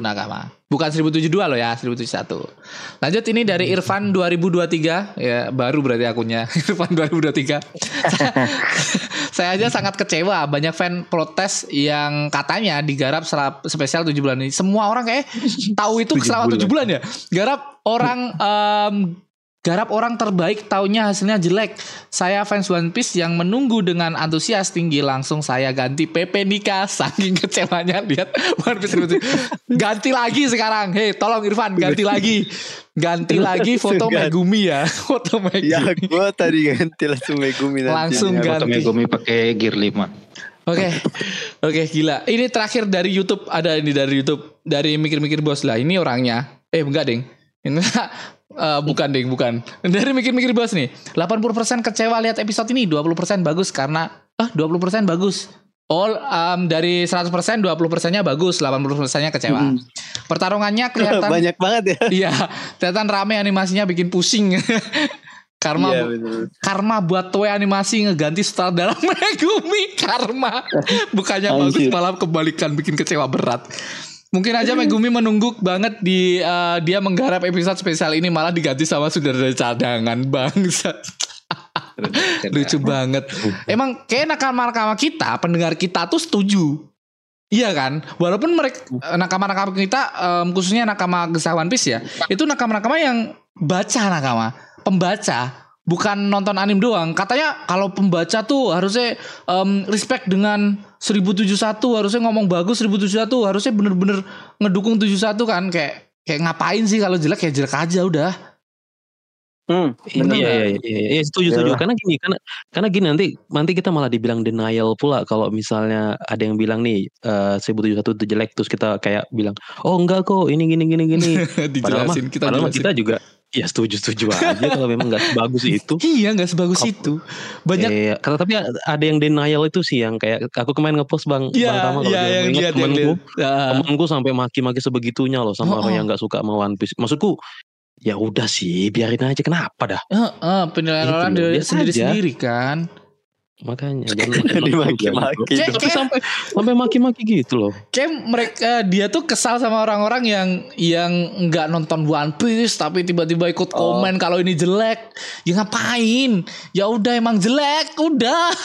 nakama. Bukan 1072 loh ya, 1071. Lanjut ini dari Irfan 2023 ya baru berarti akunnya Irfan 2023. Saya aja sangat kecewa banyak fan protes yang katanya digarap spesial 7 bulan ini. Semua orang kayak tahu itu selama 7 bulan. ya. Garap orang em, Garap orang terbaik taunya hasilnya jelek. Saya fans One Piece yang menunggu dengan antusias tinggi langsung saya ganti PP nikah saking kecewanya lihat One Piece ribut. Ganti lagi sekarang. Hei, tolong Irfan ganti lagi. Ganti lagi foto Ganti. Megumi ya. Foto Megumi. Ya gue tadi ganti langsung Megumi nanti. Langsung Ya, ganti. foto Megumi pakai gear 5. Oke, oke gila. Ini terakhir dari YouTube ada ini dari YouTube dari mikir-mikir bos lah. Ini orangnya. Eh enggak ding. Ini eh, bukan ding, bukan. Dari mikir-mikir bos nih. 80% kecewa lihat episode ini, 20% bagus karena ah 20% bagus. All um, dari 100% 20%-nya bagus, 80%-nya kecewa. Pertarungannya kelihatan Banyak banget ya. Iya, kelihatan rame animasinya bikin pusing. Karma Iya bener. Karma buat toy animasi ngeganti sutradara Megumi Karma bukannya bagus malah kebalikan bikin kecewa berat mungkin aja Megumi menunggu banget di eh, dia menggarap episode spesial ini malah diganti sama sutradara cadangan bangsa. Lucu banget. Emang kayak nakama-nakama kita pendengar kita tuh setuju. Iya kan, walaupun mereka nakama-nakama kita, em, khususnya nakama gesah One Piece ya, itu nakama-nakama yang baca nakama, pembaca, bukan nonton anim doang. Katanya kalau pembaca tuh harusnya em, respect dengan 1071, harusnya ngomong bagus 1071, harusnya bener-bener ngedukung 71 kan, kayak kayak ngapain sih kalau jelek ya jelek aja udah. Hmm, Iya, bener iya, iya, iya, iya, setuju, setuju. Karena gini, karena karena gini nanti nanti kita malah dibilang denial pula kalau misalnya ada yang bilang nih eh 1071 itu jelek terus kita kayak bilang, "Oh, enggak kok, ini gini gini gini." padahal kita padahal kita juga ya setuju-setuju aja kalau memang nggak sebagus itu. Iya nggak sebagus Kok- itu. Banyak Iya, kata tapi ada yang denial itu sih yang kayak aku kemarin ngepost Bang Bang Iya, Tama kalau iya dia yang ingat temanku, temanku sampai maki-maki sebegitunya loh sama Oh, orang oh. yang nggak suka sama One Piece. Maksudku ya udah sih, biarin aja kenapa dah. Heeh, penilaian Itu orang biasa sendiri-sendiri kan. Makanya jangan makin Dimaki-maki. Kayak- sampai sampai maki-maki gitu loh. Kayak mereka dia tuh kesal sama orang-orang yang yang nggak nonton One Piece tapi tiba-tiba ikut Oh. komen kalau ini jelek. Ya ngapain? Ya udah emang jelek, udah.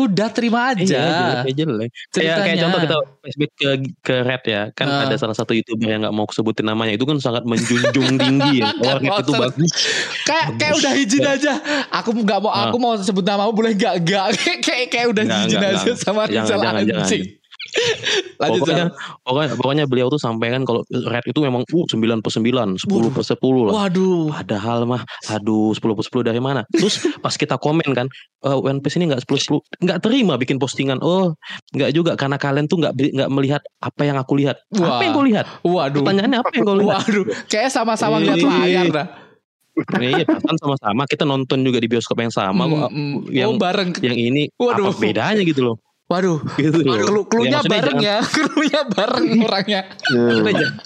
Udah terima aja. Iya, jelek ya jelek. Kayak contoh kita flashback ke ke Red ya. Kan Ah. ada salah satu YouTuber yang nggak mau sebutin namanya. Itu kan sangat menjunjung tinggi ya. Oh, Red itu bagus. kayak kayak udah izin aja. Aku nggak mau aku mau sebut namamu boleh nggak nggak kayak kayak udah Nggak, izin nggak, aja nggak. sama Jangan, Rizal jangan, jangan. anjing. Lanjut Pokoknya, pokoknya, pokoknya beliau tuh sampaikan kalau Red itu memang uh 9 per 9, 10 per 10 lah. Waduh. Padahal mah aduh 10 per 10 dari mana? Terus pas kita komen kan eh, One Piece ini enggak 10 10 enggak terima bikin postingan. Oh, enggak juga karena kalian tuh enggak enggak melihat apa yang aku lihat. Wah. Apa yang kau lihat? Waduh. Pertanyaannya apa yang kau lihat? Waduh, kayak sama-sama Iya. ngeliat layar dah. Iya, kan sama-sama kita nonton juga di bioskop yang sama kok. Mm, mm. Yang oh bareng. yang ini Waduh. apa bedanya gitu loh. Waduh. Gitu loh. Klu klunya maksudnya bareng jangan- ya. Klunya bareng orangnya. Maksudnya, jangan-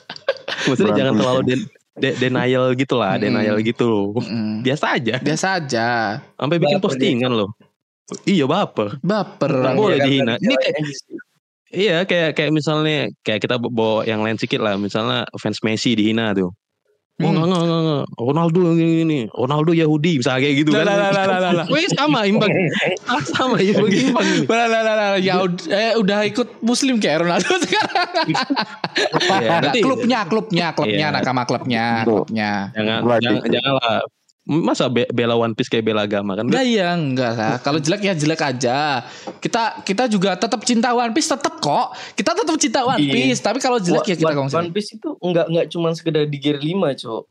maksudnya jangan terlalu den- de- denial gitu lah, Mm. denial gitu loh. Mm. Biasa aja. Biasa aja. Sampai bikin Baper postingan loh. Iya baper. Baper. Nggak boleh dihina. Ini kayak-. Iya kayak kayak misalnya kayak kita bawa yang lain sedikit lah. Misalnya fans Messi dihina tuh. Oh Hmm. enggak, enggak, enggak, enggak. Ronaldo yang gini, gini. Ronaldo Yahudi misalnya kayak gitu kan. lah, lah, lah, lah. Weh sama imbang. Sama imbang imbang. Lah, lah, lah, lah. Ya eh, udah ikut muslim kayak Ronaldo sekarang. Ya, nanti klubnya, klubnya, klubnya, Iya. nakama klubnya, klubnya. jangan jangan janganlah. Masa be- bela One Piece kayak bela agama kan? Enggak ya, enggak lah. Kalau jelek ya jelek aja. Kita kita juga tetap cinta One Piece tetap kok. Kita tetap cinta One Iya. Piece, tapi kalau jelek ya kita One, One Piece itu enggak enggak cuma sekedar di gear 5, Cok.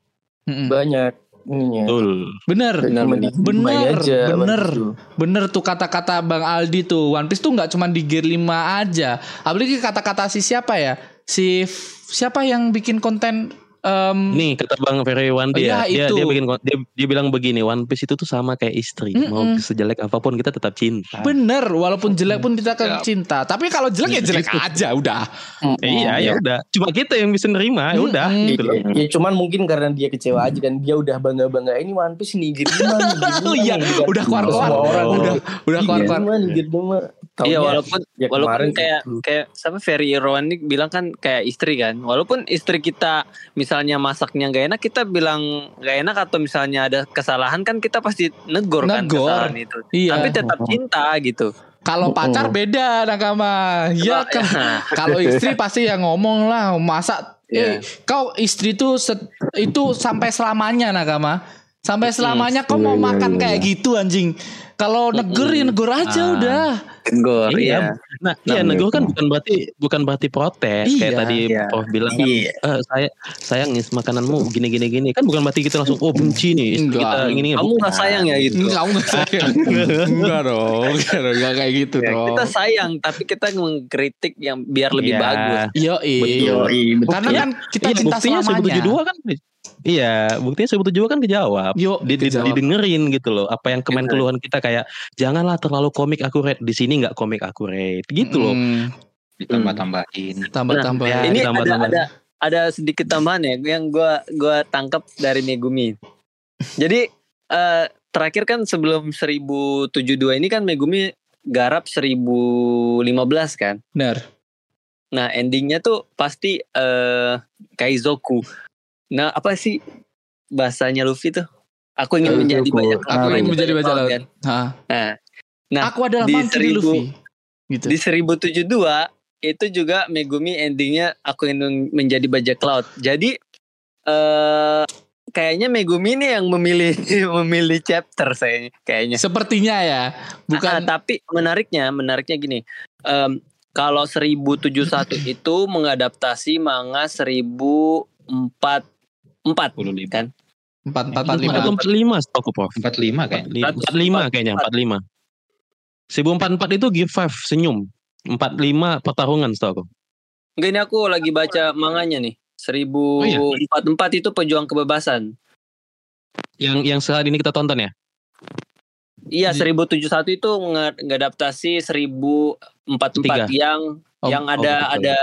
Mm-mm. Banyak ininya. Betul. Bener, Bener, 5 aja, One bener. Tuh. bener tuh kata-kata Bang Aldi tuh. One Piece tuh nggak cuma di gear 5 aja. Apalagi kata-kata si siapa ya? Si siapa yang bikin konten em, Nih kata Bang Ferry Wandi Iya, ya, dia, itu. dia bikin dia, dia bilang begini, One Piece itu tuh sama kayak istri, mau Mm-mm. sejelek apa pun kita tetap cinta. bener walaupun jelek pun kita akan cinta. Tapi kalau jelek ya jelek Gitu. aja udah. Eh, iya ya udah, cuma kita yang bisa nerima, ya udah Mm-mm. gitu loh. Ya cuman mungkin karena dia kecewa aja kan dia udah bangga-bangga ini One Piece nih gear 5 nih. gear Oh 5 iya, kan. udah orang Oh. Udah udah Iya, keluar-keluar. Gear 5 nih, gear 5. Iya walaupun ya walaupun kemarin kayak gitu. kayak sama Ferry Irwan nih bilang kan kayak istri kan. Walaupun istri kita misalnya masaknya nggak enak kita bilang nggak enak atau misalnya ada kesalahan kan kita pasti negor, kan Negor. kesalahan itu. Iya. Tapi tetap cinta gitu. Kalau pacar beda nakama. Ya kan. Kalau istri pasti yang ngomong lah masa eh Iya. kau istri tuh set- itu sampai selamanya nakama. Sampai selamanya kau Iya, mau iya, makan iya, kayak iya. gitu anjing. Kalau negur ya negur aja Ah. udah. Gor, Iya. iya. Nah, iya negur kan gitu. bukan berarti bukan berarti protes kayak Iya, tadi iya. Prof bilang kan, Iya. "Eh, saya sayang nih makananmu gini gini gini kan bukan berarti kita langsung oh benci nih Enggak. kita gini Kamu nggak sayang ya gitu. Enggak, enggak sayang. enggak dong. Enggak kayak gitu Ya, dong. kita sayang tapi kita mengkritik yang biar lebih Iya. bagus. Yo, Betul. Karena kan kita Iya, cinta buktinya selamanya. 1072 kan Iya, buktinya 1072 kan kejawab. Yo, Di- di- kejawab. didengerin gitu loh. Apa yang kemen Gitu. keluhan kita kayak janganlah terlalu komik akurat. Di sini nggak komik akurat. Gitu loh. Hmm, Ditambah-tambahin. tambah-tambah. Nah, Ini ditambah- ada tambah. ada ada sedikit tambahan ya yang gua gua tangkap dari Megumi. Jadi eh, terakhir kan sebelum 1072 ini kan Megumi garap 1015 kan. Benar. Nah, endingnya tuh pasti eh Kaizoku. Nah, apa sih bahasanya Luffy tuh? Aku ingin menjadi Kaizoku. banyak Aku ingin menjadi bajak laut. kan? Nah, nah Aku adalah di seribu- Luffy. Gitu. di 1072 itu juga Megumi endingnya aku ingin menjadi bajak laut. Jadi eh kayaknya Megumi ini yang memilih memilih chapter saya kayaknya. Sepertinya ya. Ah, Bukan tapi menariknya, menariknya gini. Em, kalau 1071 itu mengadaptasi manga 1004 4 45. kan? empat empat empat lima. Atau 45 setahu Prof. 45 kayaknya. 45 kayaknya, 45. 1044 itu give five senyum. 45 pertarungan setahu aku. Enggak ini aku lagi baca manganya nih. 1044 itu pejuang kebebasan. Yang yang saat ini kita tonton ya. Iya, Di- 1071 itu nge- ngadaptasi 1044 Tiga. yang Oh, yang oh, ada betul. ada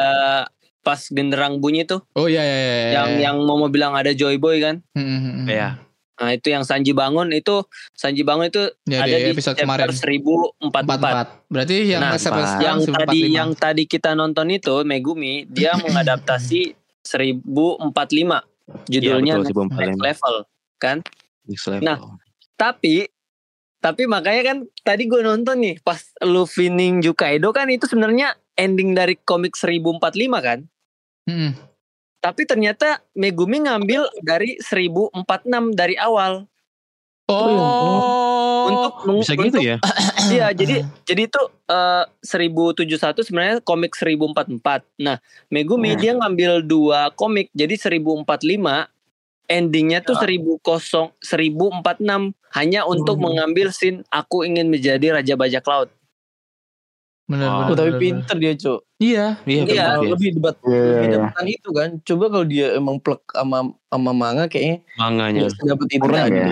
pas genderang bunyi tuh Oh iya iya iya. yang yang mau bilang ada Joy Boy kan. Hmm, hmm, hmm. Iya. Nah, itu yang Sanji bangun itu Sanji bangun itu Ya, ada di di episode chapter kemarin. 1044. Empat empat. Berarti yang Nah, yang tadi 1045. yang tadi kita nonton itu Megumi dia mengadaptasi 1045 judulnya Iya, betul, Next 1045. Level kan Next level. Nah, tapi tapi makanya kan tadi gue nonton nih pas Luffy Ninja Kaido kan itu sebenarnya ending dari komik 1045 kan Hmm. tapi ternyata Megumi ngambil dari 1046 dari awal Oh. untuk meng- Bisa gitu untuk- ya? Iya, jadi jadi itu eh, 1071 sebenarnya komik 1044. Nah, Megumi dia ngambil dua komik jadi 1045 endingnya tuh 10 1046 hanya untuk Hmm. mengambil scene aku ingin menjadi raja bajak laut. Benar Oh, benar. Oh, tapi benar, pinter dia, Cuk. benar. Iya. Iya, Iya, iya. Lebih debat Iya, iya, lebih iya. debatan itu kan. Coba kalau dia emang plek sama sama manga kayaknya Manganya. sedapat itu Kurang kan. ya.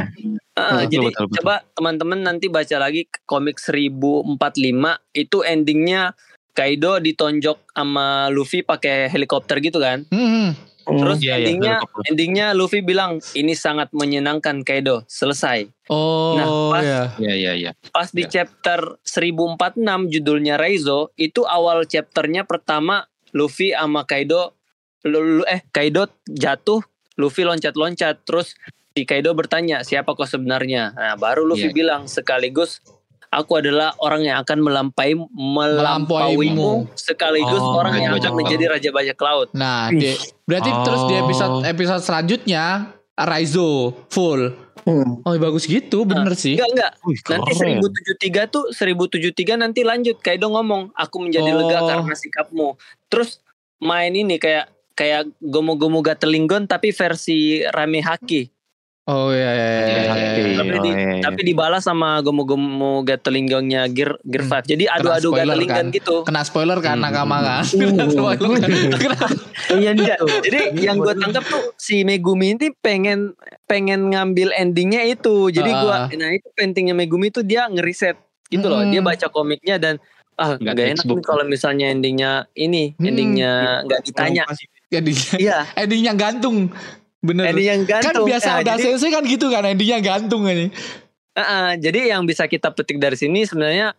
Ah, Betul, jadi betul, betul. coba teman-teman nanti baca lagi komik 1045 itu endingnya Kaido ditonjok sama Luffy pakai helikopter gitu kan. Hmm. Hmm. Terus Iya, iya, endingnya helikopter. endingnya Luffy bilang ini sangat menyenangkan Kaido. Selesai. Oh Nah, pas- ya. Iya iya iya. Pas di Ya. chapter 1046 judulnya Reizo, itu awal chapternya pertama Luffy sama Kaido lu- lu- eh Kaido jatuh, Luffy loncat-loncat terus si Kaido bertanya, "Siapa kau sebenarnya?" Nah, baru Luffy Iya. bilang sekaligus Aku adalah orang yang akan melampai melampauimu sekaligus Oh, orang yang bajak akan menjadi raja bajak laut. Nah, dia, berarti terus di episode Oh. episode selanjutnya Raizo full. Hmm. Oh bagus gitu, bener sih. Enggak enggak. Nanti keren. 1073 tuh 1073 nanti lanjut Kaido ngomong aku menjadi Oh. lega karena sikapmu. Terus main ini kayak kayak gomu-gomu gatelinggon tapi versi rame haki. Oh iya iya iya. Iya, iya, iya. Tapi, Oh, di, iya, iya. tapi dibalas sama gomu-gomu gatelinggonnya Gear Gear Hmm. 5. Jadi adu-adu gatelinggon kan. gitu. Kena spoiler kan Hmm. nakama kan. Hmm. Kan. Kena- Iya Enggak, gitu. Jadi yang gue tangkap tuh si Megumi ini pengen pengen ngambil endingnya itu. Jadi gua Ah. nah itu pentingnya Megumi itu dia ngeriset gitu loh. Hmm. Dia baca komiknya dan ah Nggak enak nih kalau misalnya endingnya ini, Hmm. endingnya nggak ditanya. Endingnya, Iya, endingnya gantung. Bener. ending yang kan gantung. biasa Nah, udah jadi, sensei kan gitu kan endingnya gantung ini. Ah, ah, jadi yang bisa kita petik dari sini sebenarnya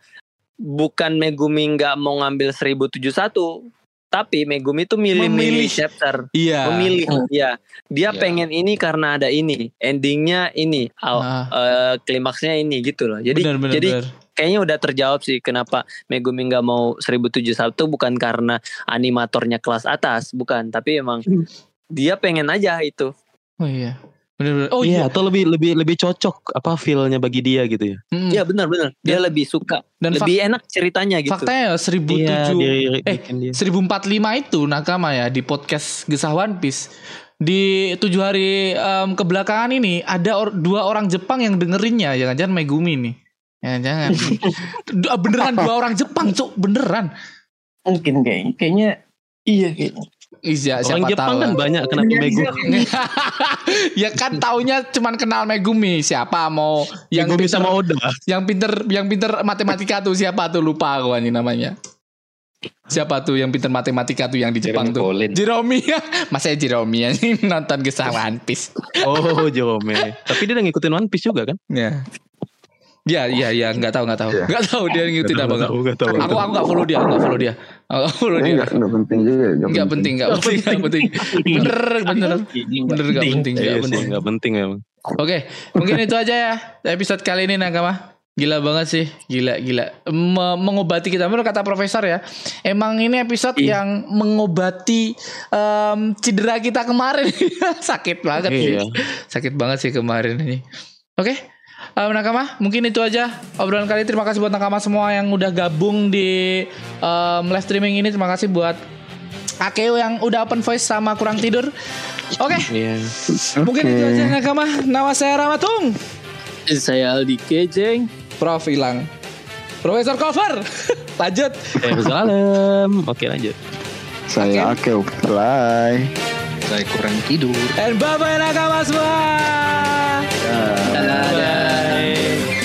bukan Megumi nggak mau ngambil 1071 tapi Megumi tuh Memilih. milih-milih chapter. Iya. Memilih, ya. Dia Iya. pengen ini karena ada ini, endingnya ini, Nah, eh, klimaksnya ini gitu loh. Jadi bener bener jadi bener. kayaknya udah terjawab sih kenapa Megumi nggak mau 1071 bukan karena animatornya kelas atas, bukan, tapi emang Hmm. Dia pengen aja itu. Oh iya. Bener-bener. Oh iya, iya. atau lebih lebih lebih cocok apa feel-nya bagi dia gitu ya. Mm. Iya benar-benar. Dia lebih suka, Dan lebih enak ceritanya gitu. Faktanya ya 1007 Iya, dia, eh, bikin dia. 1045 itu nakama ya di podcast Gesah One Piece di tujuh hari em, kebelakangan ini ada or- dua orang Jepang yang dengerinnya jangan-jangan Megumi nih jangan-jangan Du- beneran dua orang Jepang cuk beneran Mungkin kayaknya. Kayaknya iya kayaknya. Iya Orang siapa Jepang tahu kan banyak kenapa Megumi. ya kan taunya cuman kenal Megumi siapa mau yang Megumi pinter, sama Oda. yang pinter yang pinter matematika tuh siapa tuh lupa aku anjing namanya siapa tuh yang pinter matematika tuh yang di Jepang Jeremy tuh Colin. Jeromi Masa Jeromi anjing nonton Gesah One Piece Oh, Jerome. Tapi dia udah ngikutin One Piece juga kan? ya Ya, ya, ya, nggak tahu, nggak tahu, Iya. nggak tahu dia ngikutin apa nggak. Enggak tahu. Aku, aku nggak follow dia, nggak follow dia, nggak follow dia. nggak penting juga. Nggak penting, nggak penting, nggak penting. Bener, bener, bener nggak penting, nggak Iya penting. nggak penting emang. Oke, mungkin itu aja ya episode kali ini Nakama. Gila banget sih, gila gila. Me- mengobati kita menurut kata profesor ya. Emang ini episode Iya. yang mengobati em, cedera kita kemarin. Sakit banget sih. Iya. Sakit banget sih kemarin ini. Oke. Em, Nakama, mungkin itu aja obrolan kali. ini. Terima kasih buat Nakama semua yang udah gabung di em, live streaming ini. Terima kasih buat Akeo yang udah open voice sama kurang tidur. Oke, Iya. Mungkin itu aja Nakama. Nama saya Ramatung. Saya Aldi Kejeng. Prof hilang. Profesor cover. Lanjut. Eh, salam. Oke lanjut. Saya Akeo Fly. Saya kurang tidur. And bye bye Nakama semua. Dadah. Bye.